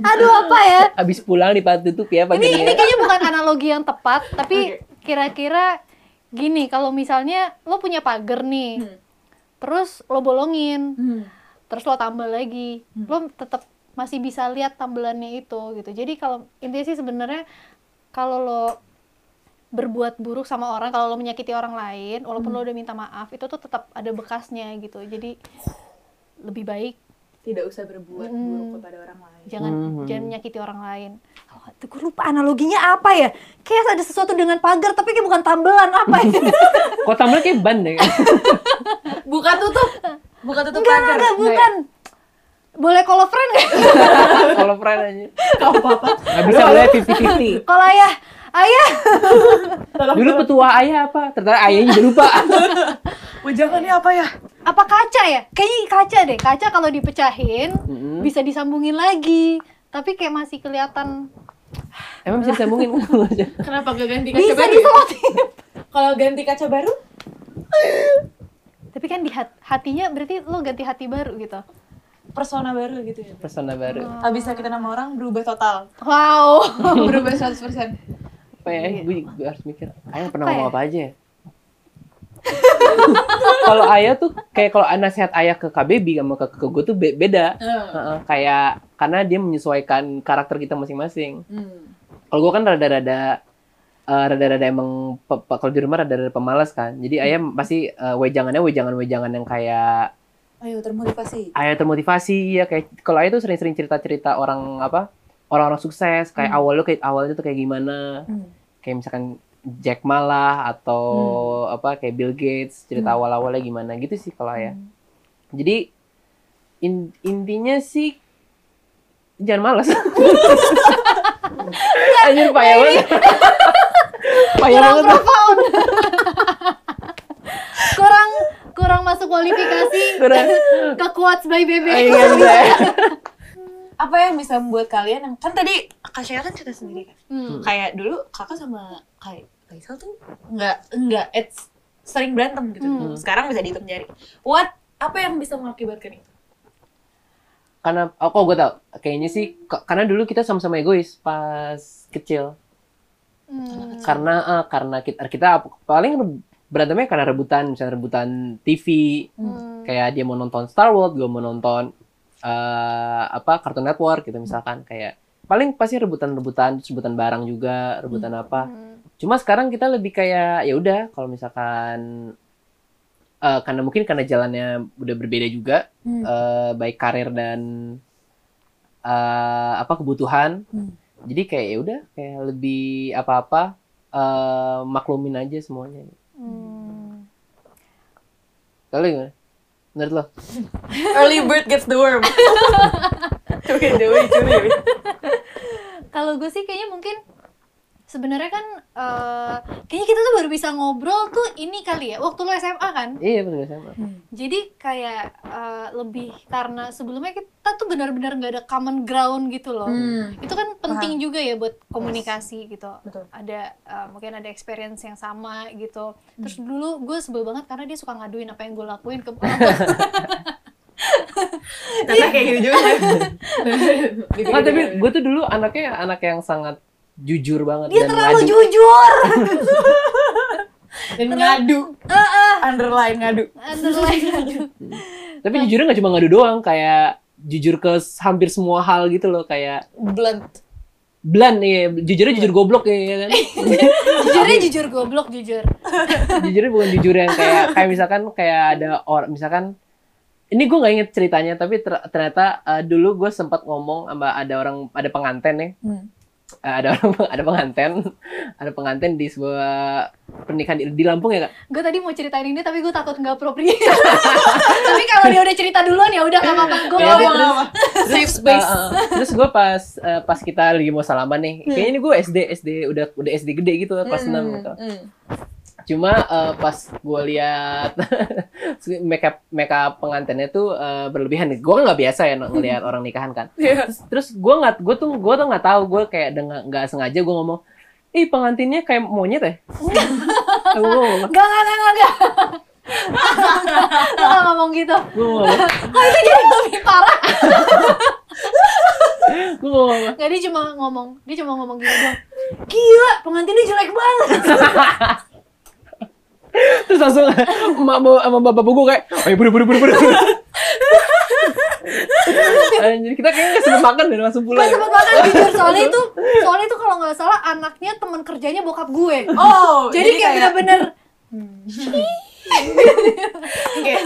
aduh apa ya abis pulang ditutup ya ini paginya ini kayaknya bukan analogi yang tepat tapi kira-kira gini kalau misalnya lo punya pagar nih Hmm. terus lo bolongin Hmm. terus lo tambal lagi lo tetap masih bisa lihat tambelannya itu gitu jadi kalau intinya sih sebenarnya kalau lo berbuat buruk sama orang kalau lo menyakiti orang lain walaupun lo udah minta maaf itu tuh tetap ada bekasnya gitu jadi lebih baik Tidak usah berbuat Hmm. buruk kepada orang lain. jangan Mhm. jangan menyakiti orang lain oh, tuh gue lupa analoginya apa ya kayak ada sesuatu dengan pagar tapi kayak bukan tambelan apa ya kok tambah kayak ban deh Bukan tutup. Bukan tutup enggak pagar. enggak bukan boleh call a friend nggak kalau friend aja Kau apa-apa. nggak bisa boleh fifty fifty kalau ayah ayah dulu petua ayah apa ternyata ayahnya juga lupa Wejangannya apa ya? apa kaca ya kayaknya kaca deh kaca kalau dipecahin Mm-mm. bisa disambungin lagi tapi kayak masih kelihatan emang bisa disambungin Kenapa gak ganti kaca bisa baru? ya? diselotin Kalau ganti kaca baru? tapi kan di hat- hatinya berarti lo ganti hati baru gitu Persona baru gitu ya. persona baru Habis kita nama orang berubah total. wow berubah 100%. Apa ya? Gue, gue harus mikir ayah pernah ngomong ya? apa aja ya? Kalau ayah tuh kayak kalau nasihat ayah ke KBB sama ke, ke gue tuh be- beda. Heeh, kayak karena dia menyesuaikan karakter kita masing-masing. Hmm. kalau gue kan rada-rada eh, rada-rada emang kalau di rumah rada-rada pemalas kan. Jadi ayah pasti eh, wejangannya wejangan-wejangan yang kayak Ayo termotivasi. ayah termotivasi ya kayak kalau ayah tuh sering-sering cerita-cerita orang apa orang-orang sukses kayak awalnya kayak awalnya tuh kayak gimana? Hmm. kayak misalkan Jack Ma lah atau apa kayak Bill Gates cerita awal-awalnya gimana? Gitu sih kalau ayah jadi in- intinya sih jangan malas. Anjir payah banget. Payah kurang banget. kurang kurang masuk kualifikasi. Kurang. ke quotes by bebe Iya, iya. Apa yang bisa membuat kalian yang kan tadi Kak Sheila kan cerita sendiri kan. Hmm. Kayak dulu kakak sama kayak Faisal tuh nggak nggak it's sering berantem gitu. Hmm. Sekarang bisa dihitung jari. What apa yang bisa mengakibatkan itu? karena oh kok gue tau kayaknya sih karena dulu kita sama-sama egois pas kecil Hmm. karena eh, karena kita kita paling berantemnya karena rebutan misalnya rebutan TV Hmm. kayak dia mau nonton Star Wars gue mau nonton eh, apa Cartoon Network gitu misalkan kayak paling pasti rebutan-rebutan rebutan barang juga rebutan apa Hmm. Cuma sekarang kita lebih kayak ya udah kalau misalkan eh, karena mungkin karena jalannya udah berbeda juga Hmm. eh, baik karir dan eh, apa kebutuhan. Hmm. Jadi kayak ya udah kayak lebih apa-apa eh, maklumin aja semuanya. Hmm. Kalau gimana? Menurut lo? Early bird gets the worm. Oke, Dewi, Dewi. Kalau gue sih kayaknya mungkin sebenarnya kan eh, kayaknya kita tuh baru bisa ngobrol tuh ini kali ya waktu lo SMA kan. Iya betul sama. Jadi kayak eh, lebih karena sebelumnya kita tuh benar-benar nggak ada common ground gitu loh. Hmm. Itu kan penting juga ya buat komunikasi gitu. Betul. Ada eh, mungkin ada experience yang sama gitu. Terus dulu gue sebel banget karena dia suka ngaduin apa yang gue lakuin ke Karena kayak gitu juga. Nggak, tapi gue tuh dulu anaknya anak yang sangat jujur banget dia dan terlalu ngadu. jujur. Dan ngadu. Underline ngadu. Underline ngadu. Tapi jujurnya nggak cuma ngadu doang, kayak jujur ke hampir semua hal gitu loh, kayak Blunt. blunt ya, jujurnya jujur goblok ya, ya kan? Jujurnya jujur goblok jujur. jujurnya bukan jujur yang kayak kayak misalkan kayak ada orang misalkan ini gue nggak inget ceritanya tapi ter- ternyata eh, dulu gue sempat ngomong sama ada orang ada pengantin nih Hmm. Eh, ada orang ada pengantin ada pengantin di sebuah pernikahan di, di Lampung ya kak Gue tadi mau ceritain ini tapi gue takut nggak appropriate. tapi kalau dia udah cerita duluan ya udah nggak apa-apa. Gue Ya, mau terus- Safe space. Eh, eh, terus gue pas eh, pas kita lagi mau salaman nih kayaknya ini gue SD SD udah udah SD gede gitu kelas 6 gitu Hmm. Cuma eh, pas gue lihat makeup makeup pengantinnya tuh eh, berlebihan nih gue nggak biasa ya ngelihat orang nikahan kan Iya. terus gue nggak gue tuh gue tuh nggak tahu gue kayak dengan nggak sengaja gue ngomong ih pengantinnya kayak monyet ya gue ngomong Gak, gak, gak, gak, gak. Lo ngomong gitu. gue ngomong Oh, itu jadi lebih parah. gue ngomong Gak, dia cuma ngomong. Dia cuma ngomong gitu doang. Gila, pengantinnya jelek banget. terus langsung emak mau sama bapak gue kayak ayo buru buru buru buru Anjir, kita kayaknya nggak sempet makan dan langsung pulang. Gue sempet makan jujur. Soalnya itu, soalnya itu kalau nggak salah anaknya teman kerjanya bokap gue. Oh, jadi, kayak bener-bener kayak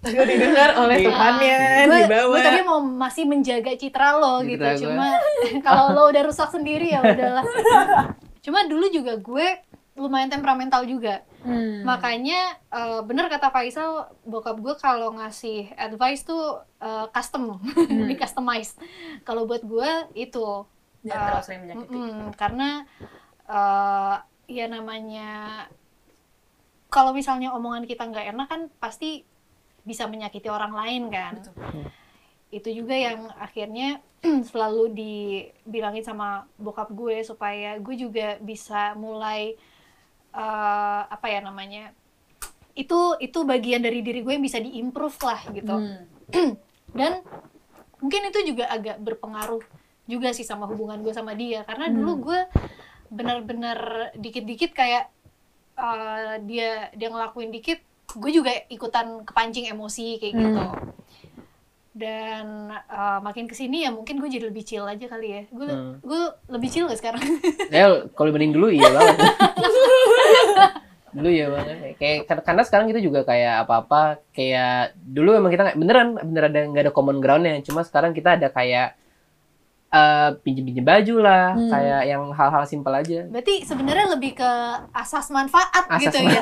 takut didengar oleh Iya. temannya gue, di bawah. gue tadi mau masih menjaga citra lo gitu. Gue. Cuma kalau lo udah rusak sendiri ya udahlah. Cuma dulu juga gue lumayan temperamental juga. Hmm. Makanya eh, bener kata Faisal, bokap gue kalau ngasih advice tuh eh, custom, di customize. Kalau buat gue itu Jangan terlalu sering menyakiti. mm-mm, karena eh, ya namanya kalau misalnya omongan kita nggak enak kan pasti bisa menyakiti orang lain kan. Betul. Itu juga yang akhirnya selalu dibilangin sama bokap gue supaya gue juga bisa mulai eh, apa ya namanya itu itu bagian dari diri gue yang bisa diimprove lah gitu Hmm. dan mungkin itu juga agak berpengaruh juga sih sama hubungan gue sama dia karena Hmm. dulu gue benar-benar dikit-dikit kayak eh, dia dia ngelakuin dikit gue juga ikutan kepancing emosi kayak gitu Hmm. Dan eh, makin ke sini ya mungkin gue jadi lebih chill aja kali ya gue Hmm. gue lebih chill gak sekarang Ya kalau dibanding dulu iya banget. dulu ya banget. Kayak kar- karena sekarang kita juga kayak apa-apa kayak dulu emang kita nggak beneran bener ada nggak ada common groundnya. Cuma sekarang kita ada kayak eh pinjem-pinjem baju lah, Hmm. kayak yang hal-hal simpel aja. berarti sebenarnya lebih ke asas manfaat Asas gitu ya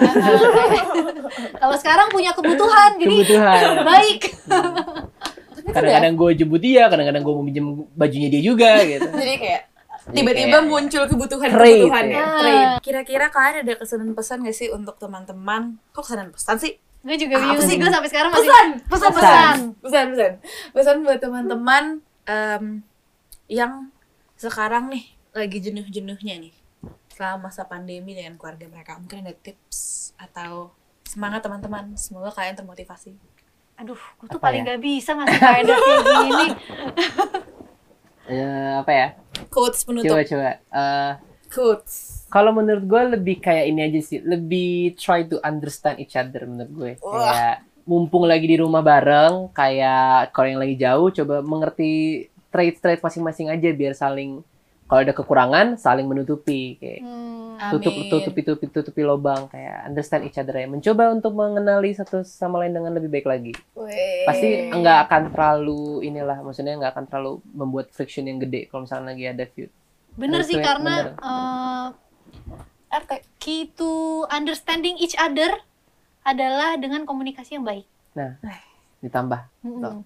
kalau sekarang punya kebutuhan jadi Kebutuhan. baik Kadang-kadang gue jemput dia, kadang-kadang gue mau minjem bajunya dia juga gitu. Jadi kayak tiba-tiba kayak- muncul kebutuhan Trade, kebutuhan ya. ya. Ah. Kira-kira kalian ada kesan pesan gak sih untuk teman-teman? Kok kesan pesan sih? gue juga bingung sih gue sampai sekarang masih Pesan, pesan, pesan. pesan, pesan, pesan, pesan buat teman-teman em, yang sekarang nih lagi jenuh-jenuhnya nih selama masa pandemi dengan keluarga mereka. Mungkin ada tips atau semangat teman-teman. Semoga kalian termotivasi. Aduh gue tuh Apa paling ya? gak bisa ngasih faedah kayak gini Eh, apa ya? Quotes penutup. Coba-coba. Eh, Quotes. kalau menurut gue lebih kayak ini aja sih, lebih try to understand each other menurut gue. Wah. Kayak mumpung lagi di rumah bareng, kayak kalau yang lagi jauh coba mengerti trait-trait masing-masing aja biar saling kalau ada kekurangan saling menutupi kayak Hmm. tutup Amin. tutupi tutupi tutupi lubang kayak understand each other ya mencoba untuk mengenali satu sama lain dengan lebih baik lagi Weh. pasti nggak akan terlalu inilah maksudnya nggak akan terlalu membuat friction yang gede kalau misalnya lagi ada feud Bener sih karena bener. eh, RT. key to understanding each other adalah dengan komunikasi yang baik. ditambah Mm-mm.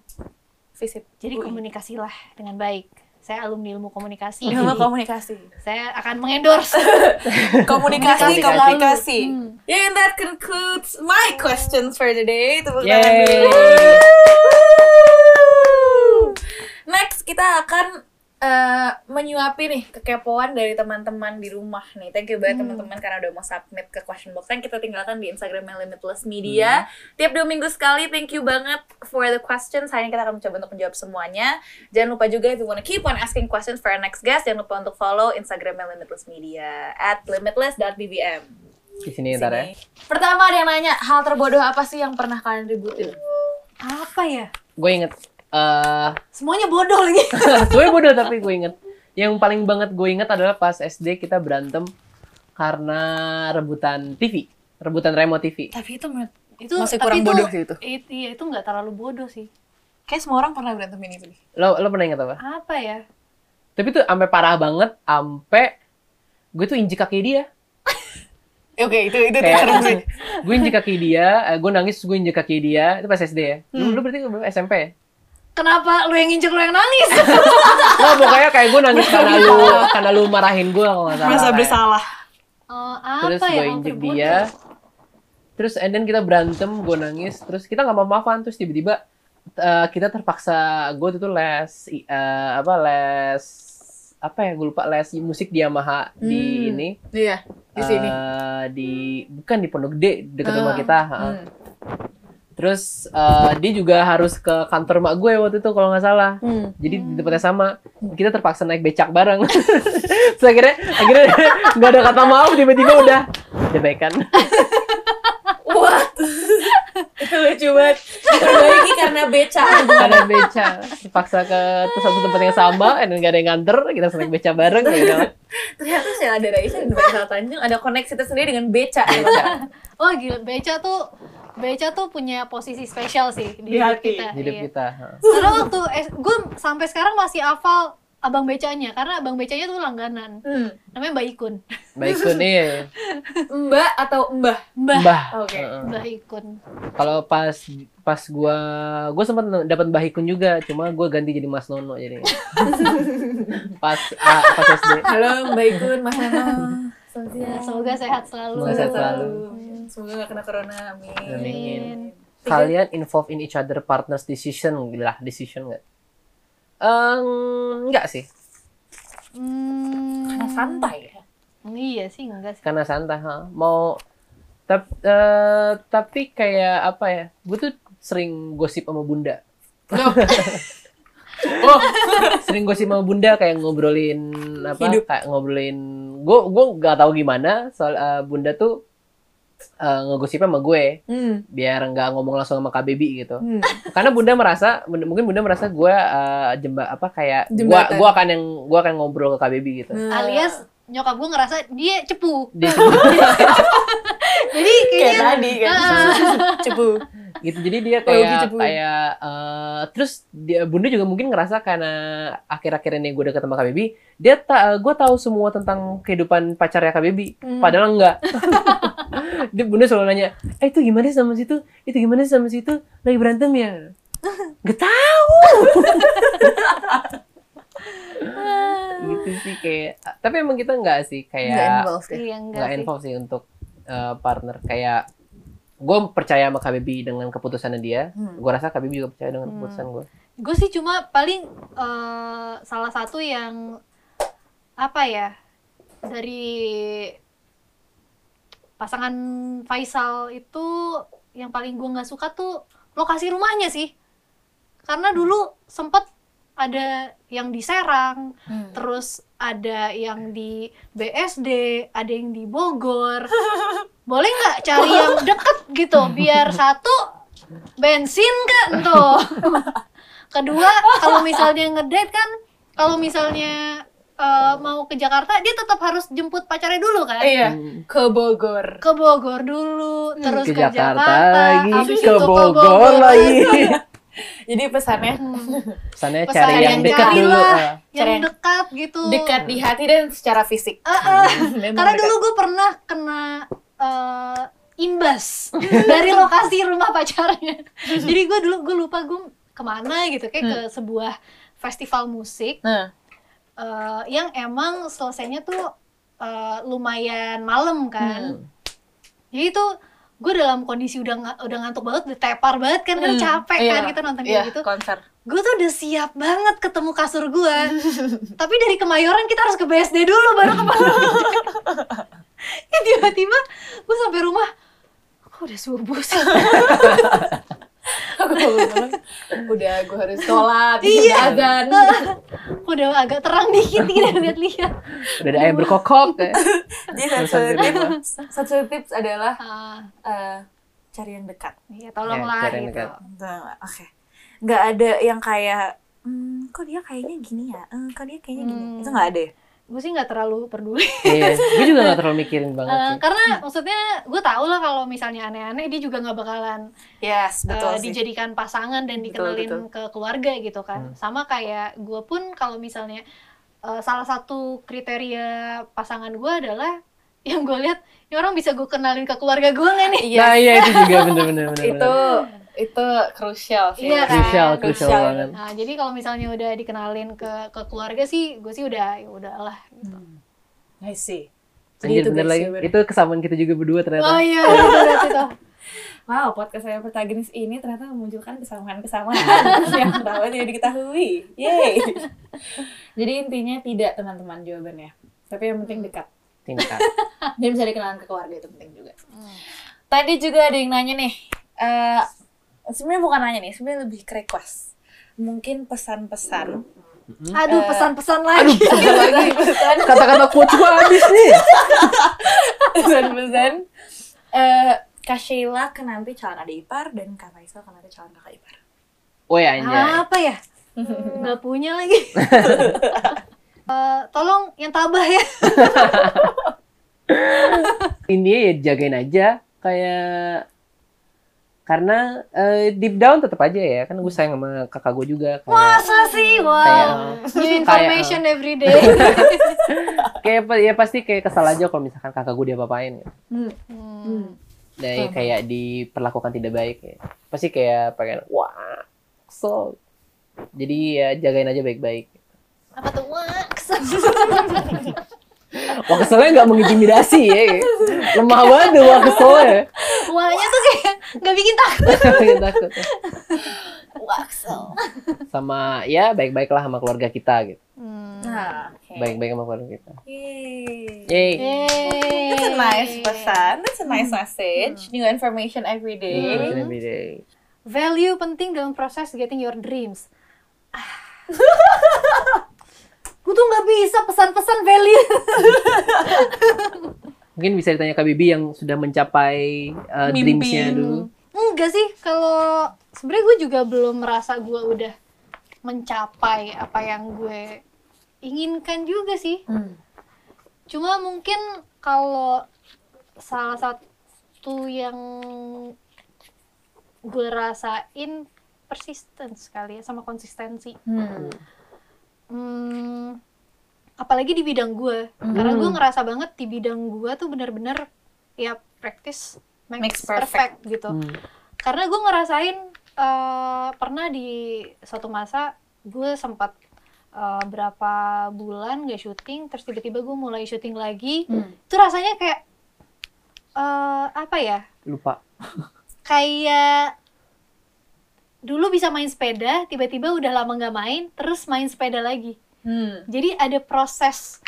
Visip. Jadi Ui. komunikasilah dengan baik. Saya alumni ilmu komunikasi. Ilmu komunikasi. saya akan mengendorse. komunikasi, Komunikasi. komunikasi. Hmm. Yeah, and that concludes my questions for today. Tepuk tangan dulu. Next, kita akan eh, menyuapi nih kekepoan dari teman-teman di rumah nih. Thank you banget Hmm. teman-teman karena udah mau submit ke question box yang kita tinggalkan di Instagram Limitless Media. Tiap dua minggu sekali, thank you banget for the questions. Hari ini kita akan mencoba untuk menjawab semuanya. Jangan lupa juga if you wanna keep on asking questions for our next guest, jangan lupa untuk follow Instagram Limitless Media at limitless.bbm. di sini ntar ya. Pertama ada yang nanya, hal terbodoh apa sih yang pernah kalian ributin? Apa ya? gue inget eh Semuanya bodoh lagi. gue bodoh tapi gue inget yang paling banget gue inget adalah pas SD kita berantem karena rebutan TV rebutan remote TV Tapi itu menurut itu Masih tapi kurang itu- bodoh sih itu. it- iya, itu nggak terlalu bodoh sih. kayak semua orang pernah berantem ini sih. lo lo pernah inget apa Apa ya? tapi tuh sampai parah banget sampai gue tuh injek kaki dia Oke, itu itu kayak serem sih. gue injek kaki dia eh, gue nangis gue injek kaki dia itu pas SD ya lu, lu berarti? SMP ya Kenapa lu yang injek lu yang nangis? Nggak, pokoknya kayak gue nangis karena lu karena lu marahin gue kalau nggak salah Merasa bersalah. Oh, apa terus ya? gue injek dia terus and then kita berantem gue nangis terus kita nggak mau maafan terus tiba-tiba eh, kita terpaksa gue tuh les eh, apa les apa ya gue lupa les musik di Yamaha di Hmm. ini Iya, di sini. eh, di bukan di Pondok Gede dekat rumah Ah, kita ha. Hmm. Terus eh, dia juga harus ke kantor mak gue waktu itu kalau nggak salah Hmm. jadi di tempatnya sama kita terpaksa naik becak bareng terus akhirnya akhirnya nggak ada kata maaf tiba-tiba udah baikan What? itu lucu banget. Diperbaiki karena beca. karena beca terpaksa ke satu tempat yang sama dan nggak ada yang nganter kita naik beca bareng udah. Ternyata saya ada Raisa dan Faisal Tanjung ada koneksi tersendiri dengan beca. Oh gila, Beca tuh Beca tuh punya posisi spesial sih Di di, hidup hati. kita. hidup iya. kita. Karena waktu gue sampai sekarang masih hafal abang becanya karena abang becanya tuh langganan. Hmm. Namanya Mbak Ikun. baik tuh nih Mbak atau Mbah? Mbah. mbah Oke. Heeh. Mbah Ikun. kalau pas pas gua gua sempat dapat mbah Ikun juga cuma gua ganti jadi Mas Nono jadi pas ah, pas SD Halo Mbak Ikun, Mas Nano. Ya, semoga sehat selalu. Semoga sehat selalu. Semoga gak kena corona, amin. Amin. kalian involve in each other partners decision lah decision nggak Ehm, enggak sih Hmm, Karena santai ya. Iya sih enggak sih. karena santai ha. mau tap, eh, tapi kayak apa ya gue tuh sering gosip sama bunda Oh, sering gosip sama bunda kayak ngobrolin apa Hidup. kayak ngobrolin gue gue nggak tahu gimana soal eh, bunda tuh eh, ngegosipnya sama gue hmm. biar nggak ngomong langsung sama KBB gitu Hmm. karena bunda merasa bunda- mungkin bunda merasa gue eh, jemba apa kayak gue gue akan yang gue akan ngobrol ke KBB gitu Nah. Alias nyokap gue ngerasa dia cepu. dia Jadi kayak kayaknya tadi kan. Cepu. gitu jadi dia Oh, kayak gitu. kayak eh, terus dia bunda juga mungkin ngerasa karena akhir-akhir ini gue deket sama KBB dia tak gue tahu semua tentang kehidupan pacarnya KBB Hmm. padahal enggak dia bunda selalu nanya eh itu gimana sih sama situ itu gimana sih sama situ lagi berantem ya Gak tahu gitu sih kayak tapi emang kita enggak sih Nggak kayak ya. Iya nggak sih. involve sih untuk uh, partner kayak gue percaya sama KBB dengan keputusannya dia Hmm. gue rasa KBB juga percaya dengan Hmm. keputusan gue Gue sih cuma paling eh, salah satu yang apa ya dari pasangan Faisal itu yang paling gue nggak suka tuh lokasi rumahnya sih karena dulu sempet ada yang di Serang Hmm. terus ada yang di BSD, ada yang di Bogor. Boleh nggak cari yang deket gitu, biar satu bensin kan tuh. Kedua, kalau misalnya ngedate kan, kalau misalnya eh, mau ke Jakarta dia tetap harus jemput pacarnya dulu kan Iya, Hmm. ke Bogor. ke Bogor dulu terus ke ke, Jakarta Jakarta lagi, ke itu Bogor lagi. Jadi pesannya Hmm, Pesannya Pesan cari yang yang dekat cari dulu. lah. ah. yang Cari yang dekat gitu dekat di hati dan secara fisik. Ah. Memang karena dekat. dulu gue pernah kena eh, imbas dari lokasi rumah pacarnya jadi gue dulu gue lupa gue ke mana gitu kayak ke sebuah festival musik Nah, eh, yang emang selesainya tuh eh, lumayan malam kan Hmm. jadi itu gue dalam kondisi udah udah ngantuk banget udah tepar banget kan kan Hmm, capek iya, kan kita nonton iya, kayak gitu. konser. gue tuh udah siap banget ketemu kasur gue tapi dari kemayoran kita harus ke BSD dulu baru ke ya tiba-tiba gue sampai rumah kok udah subuh sih udah gue harus sholat, Iya. iya. azan. udah agak terang dikit kita lihat-lihat Udah ada ayam berkokok. ya. Jadi Terus satu tips, satu tips adalah Ah, eh, cari yang dekat. ya tolonglah Ya, gitu. Nah, Oke. Nggak ada yang kayak, hmm, kok dia kayaknya gini ya? Eh, kok dia kayaknya gini? Hmm. Itu nggak ada ya? Gue sih nggak terlalu peduli Iya, gue juga gak terlalu mikirin banget Eh, sih. karena maksudnya gue tau lah kalau misalnya aneh-aneh dia juga nggak bakalan Yes, betul eh, sih. dijadikan pasangan dan Betul, dikenalin betul. ke keluarga gitu kan Hmm. sama kayak gue pun kalau misalnya eh, salah satu kriteria pasangan gue adalah yang gue lihat ini orang bisa gue kenalin ke keluarga gue nggak nih Iya, Nah iya itu juga bener-bener. itu itu krusial sih. Iya kan? Crucial, crucial Crucial. banget. nah jadi kalau misalnya udah dikenalin ke ke keluarga sih gue sih udah ya udahlah gitu. I see. Anjir bener lagi. Itu kesamaan kita juga berdua ternyata. oh iya itu berarti tuh Wow, podcast saya protagonis ini ternyata memunculkan kesamaan-kesamaan yang pertama tidak diketahui. Yeay. Jadi intinya tidak teman-teman jawabannya. Tapi yang penting dekat. Tingkat. Dan bisa dikenalkan ke keluarga itu penting juga. Tadi juga ada yang nanya nih. eh sebenarnya bukan nanya nih, sebenarnya lebih ke request. Mungkin pesan-pesan. aduh Eh, pesan-pesan lagi Pesan Kata-kata quotes gue habis nih. pesan-pesan. Eh Kak Sheila ke nanti calon adik ipar dan Kak Faisal ke nanti calon kakak ipar. Oh ya anjay. apa ya nggak punya lagi Eh, tolong yang tabah ya Intinya ya jagain aja kayak karena eh, deep down tetap aja ya kan gue sayang sama kakak gue juga kayak masa sih wow Kayak- new information every day kayak ya pasti kayak kesal aja kalau misalkan kakak gue diapa-apain gitu. Hmm. Dan kayak diperlakukan tidak baik ya. Pasti kayak pengen wah kesel. Jadi ya jagain aja baik-baik. apa tuh wah kesel. Wah keselnya nggak mengintimidasi ya. Lemah banget tuh wah keselnya. wahnya tuh kayak nggak bikin takut Bikin takut. Waxel. Sama ya baik-baiklah sama keluarga kita gitu. Nah, oke. Baik-baik sama keluarga kita. Yeay. Yeay. Yeay. That's a nice pesan. That's a nice message. New information every day. Every every day. value penting dalam proses getting your dreams gue tuh nggak bisa pesan-pesan value Mungkin bisa ditanya Kak Bibi yang sudah mencapai uh, dreams-nya dulu. enggak sih kalau sebenarnya gue juga belum merasa gue udah mencapai apa yang gue inginkan juga sih Hmm. cuma mungkin kalau salah satu yang gue rasain persistence kali ya sama konsistensi Hmm. Hmm, apalagi di bidang gue karena gue ngerasa banget di bidang gue tuh bener-bener ya practice makes, Makes perfect. perfect. gitu Hmm. karena gue ngerasain eh, pernah di suatu masa gue sempat eh, berapa bulan gak syuting terus tiba-tiba gue mulai syuting lagi Hmm. itu rasanya kayak eh, apa ya Lupa. kayak dulu bisa main sepeda tiba-tiba udah lama nggak main terus main sepeda lagi Hmm. jadi ada proses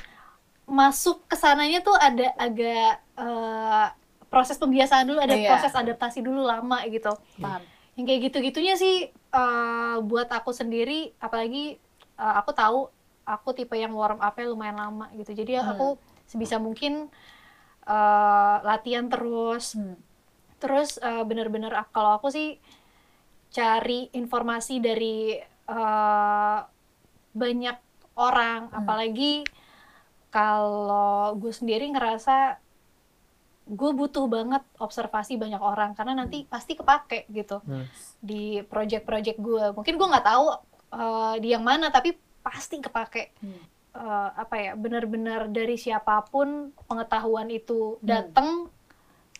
masuk ke sananya tuh ada agak eh, proses pembiasaan dulu ada Iya. proses adaptasi dulu lama gitu Paham. yang kayak gitu-gitunya sih eh, buat aku sendiri apalagi eh, aku tahu aku tipe yang warm up-nya lumayan lama gitu jadi Hmm. aku sebisa mungkin eh, latihan terus Hmm. terus eh, bener-bener kalau aku sih cari informasi dari eh, banyak orang apalagi kalau gue sendiri ngerasa gue butuh banget observasi banyak orang karena nanti pasti kepake gitu Hmm. di project-project gue mungkin gue nggak tahu eh, di yang mana tapi pasti kepake Hmm. Eh, apa ya benar-benar dari siapa pun pengetahuan itu Hmm. datang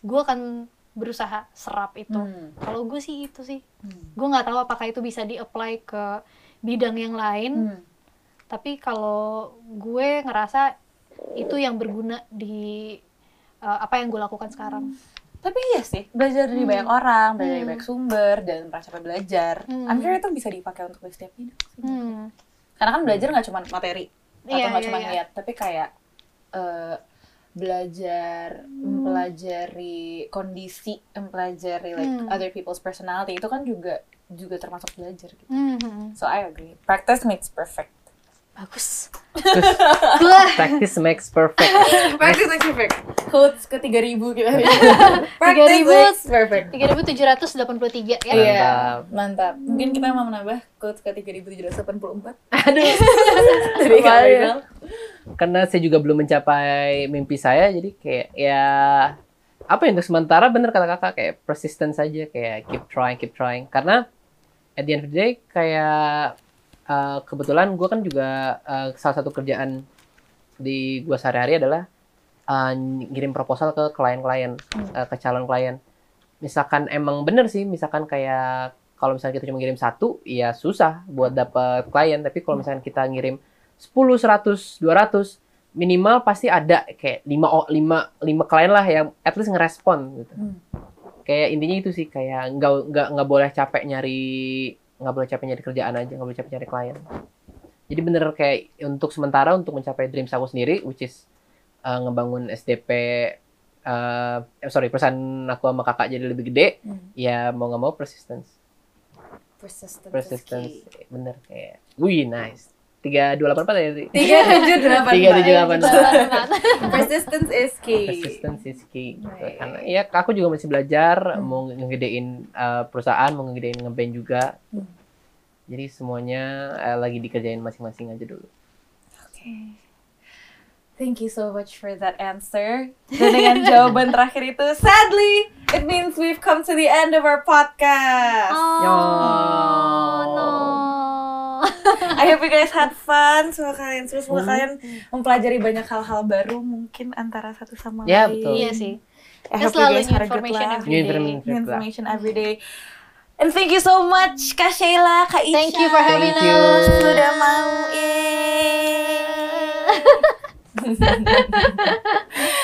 gue akan berusaha serap itu Hmm. kalau gue sih itu sih Hmm. gue nggak tahu apakah itu bisa di-apply ke bidang yang lain Hmm. tapi kalau gue ngerasa itu yang berguna di uh, apa yang gue lakukan sekarang Tapi iya sih, belajar dari Hmm. banyak orang, belajar dari Hmm. banyak sumber, dan merasa belajar. Hmm. I'm sure itu bisa dipakai untuk di setiap bidang. sih. hmm. Karena kan belajar nggak cuma materi, atau Iya, nggak iya, cuma iya. lihat, tapi kayak eh, belajar, mempelajari kondisi, mempelajari like Hmm. other people's personality itu kan juga juga termasuk belajar gitu. Hmm. So I agree. Practice makes perfect. Bagus Practice makes perfect. Practice makes perfect. Quotes ke 3000 kita. 3000. Practice makes perfect. 3783 ya Iya, Mantap. mantap. Mungkin kita mau menambah quotes ke 3784 Aduh. dari Apa Kak ya? Rizal. Karena saya juga belum mencapai mimpi saya, jadi kayak ya apa ya untuk sementara bener kata kakak kayak persistence saja kayak keep trying, keep trying. Karena at the end of the day kayak uh, kebetulan gue kan juga uh, salah satu kerjaan di gue sehari-hari adalah uh, ngirim proposal ke klien-klien, uh, ke calon klien. Misalkan emang bener sih, misalkan kayak kalau misalnya kita cuma ngirim satu, ya susah buat dapet klien. Tapi kalau misalkan kita ngirim 10, 100, 200, minimal pasti ada kayak 5 o- lima lima klien lah yang at least ngerespon gitu. Hmm. Kayak intinya itu sih kayak nggak nggak nggak boleh capek nyari nggak boleh capek nyari kerjaan aja, nggak boleh capek nyari klien. Jadi bener kayak untuk sementara untuk mencapai dreams aku sendiri, which is uh, ngebangun SDP, uh, eh, sorry perusahaan aku sama kakak jadi lebih gede, Hmm. ya mau nggak mau persistence, Persistence. persistence, bener kayak, wih nice, tiga dua delapan empat ya, Tiga tujuh delapan. tiga tujuh delapan Persistence is key. persistence is key. Gitu. Karena ya aku juga masih belajar, Hmm. mau ngegedein uh, perusahaan, mau ngegedein ngeband juga. Hmm. Jadi semuanya uh, lagi dikerjain masing-masing aja dulu. Okay. Thank you so much for that answer. Dan dengan jawaban terakhir itu, sadly, it means we've come to the end of our podcast. oh I hope you guys had fun. Semoga kalian, semoga kalian mempelajari banyak hal-hal baru mungkin antara satu sama Ya, lain. betul. iya sih I hope you selalu guys new had a good laugh. every New day. information. New information every day. And thank you so much Kak Sheila, Kak Isha. Thank you for having Thank you. us. Sudah mau.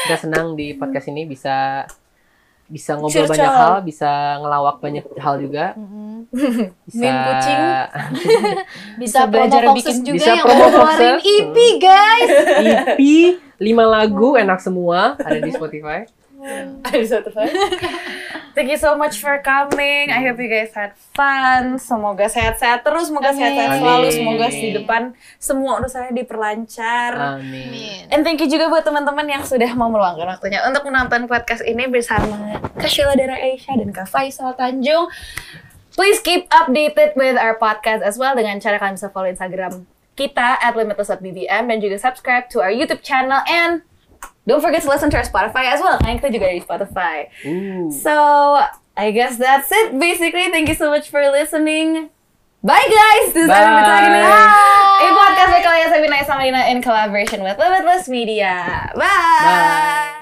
Kita senang di podcast ini bisa bisa ngobrol Curcol. banyak hal, bisa ngelawak banyak hal juga. Mhm. Bisa Main kucing. bisa, Bisa belajar bikin- juga bisa yang promo keluarin. EP guys EP 5 lagu enak semua ada di Spotify. Ada di Spotify. Thank you so much for coming. I hope you guys had fun. Semoga sehat-sehat terus. Semoga sehat-sehat selalu. Semoga di depan semua urusanya diperlancar. Amin. And thank you juga buat teman-teman yang sudah mau meluangkan waktunya untuk menonton podcast ini bersama Kak Sheila Dara Aisyah dan Kak Faisal Tanjung. Please keep updated with our podcast as well dengan cara kalian bisa follow Instagram kita at limitless.bbm dan juga subscribe to our YouTube channel and don't forget to listen to our Spotify as well. Karena kita juga ada di Spotify. Ooh. So, I guess that's it. Basically, thank you so much for listening. Bye guys! This is Evan Bye. Protagonist. A podcast by Kalia Sabina Samalina in collaboration with Limitless Media. Bye! Bye.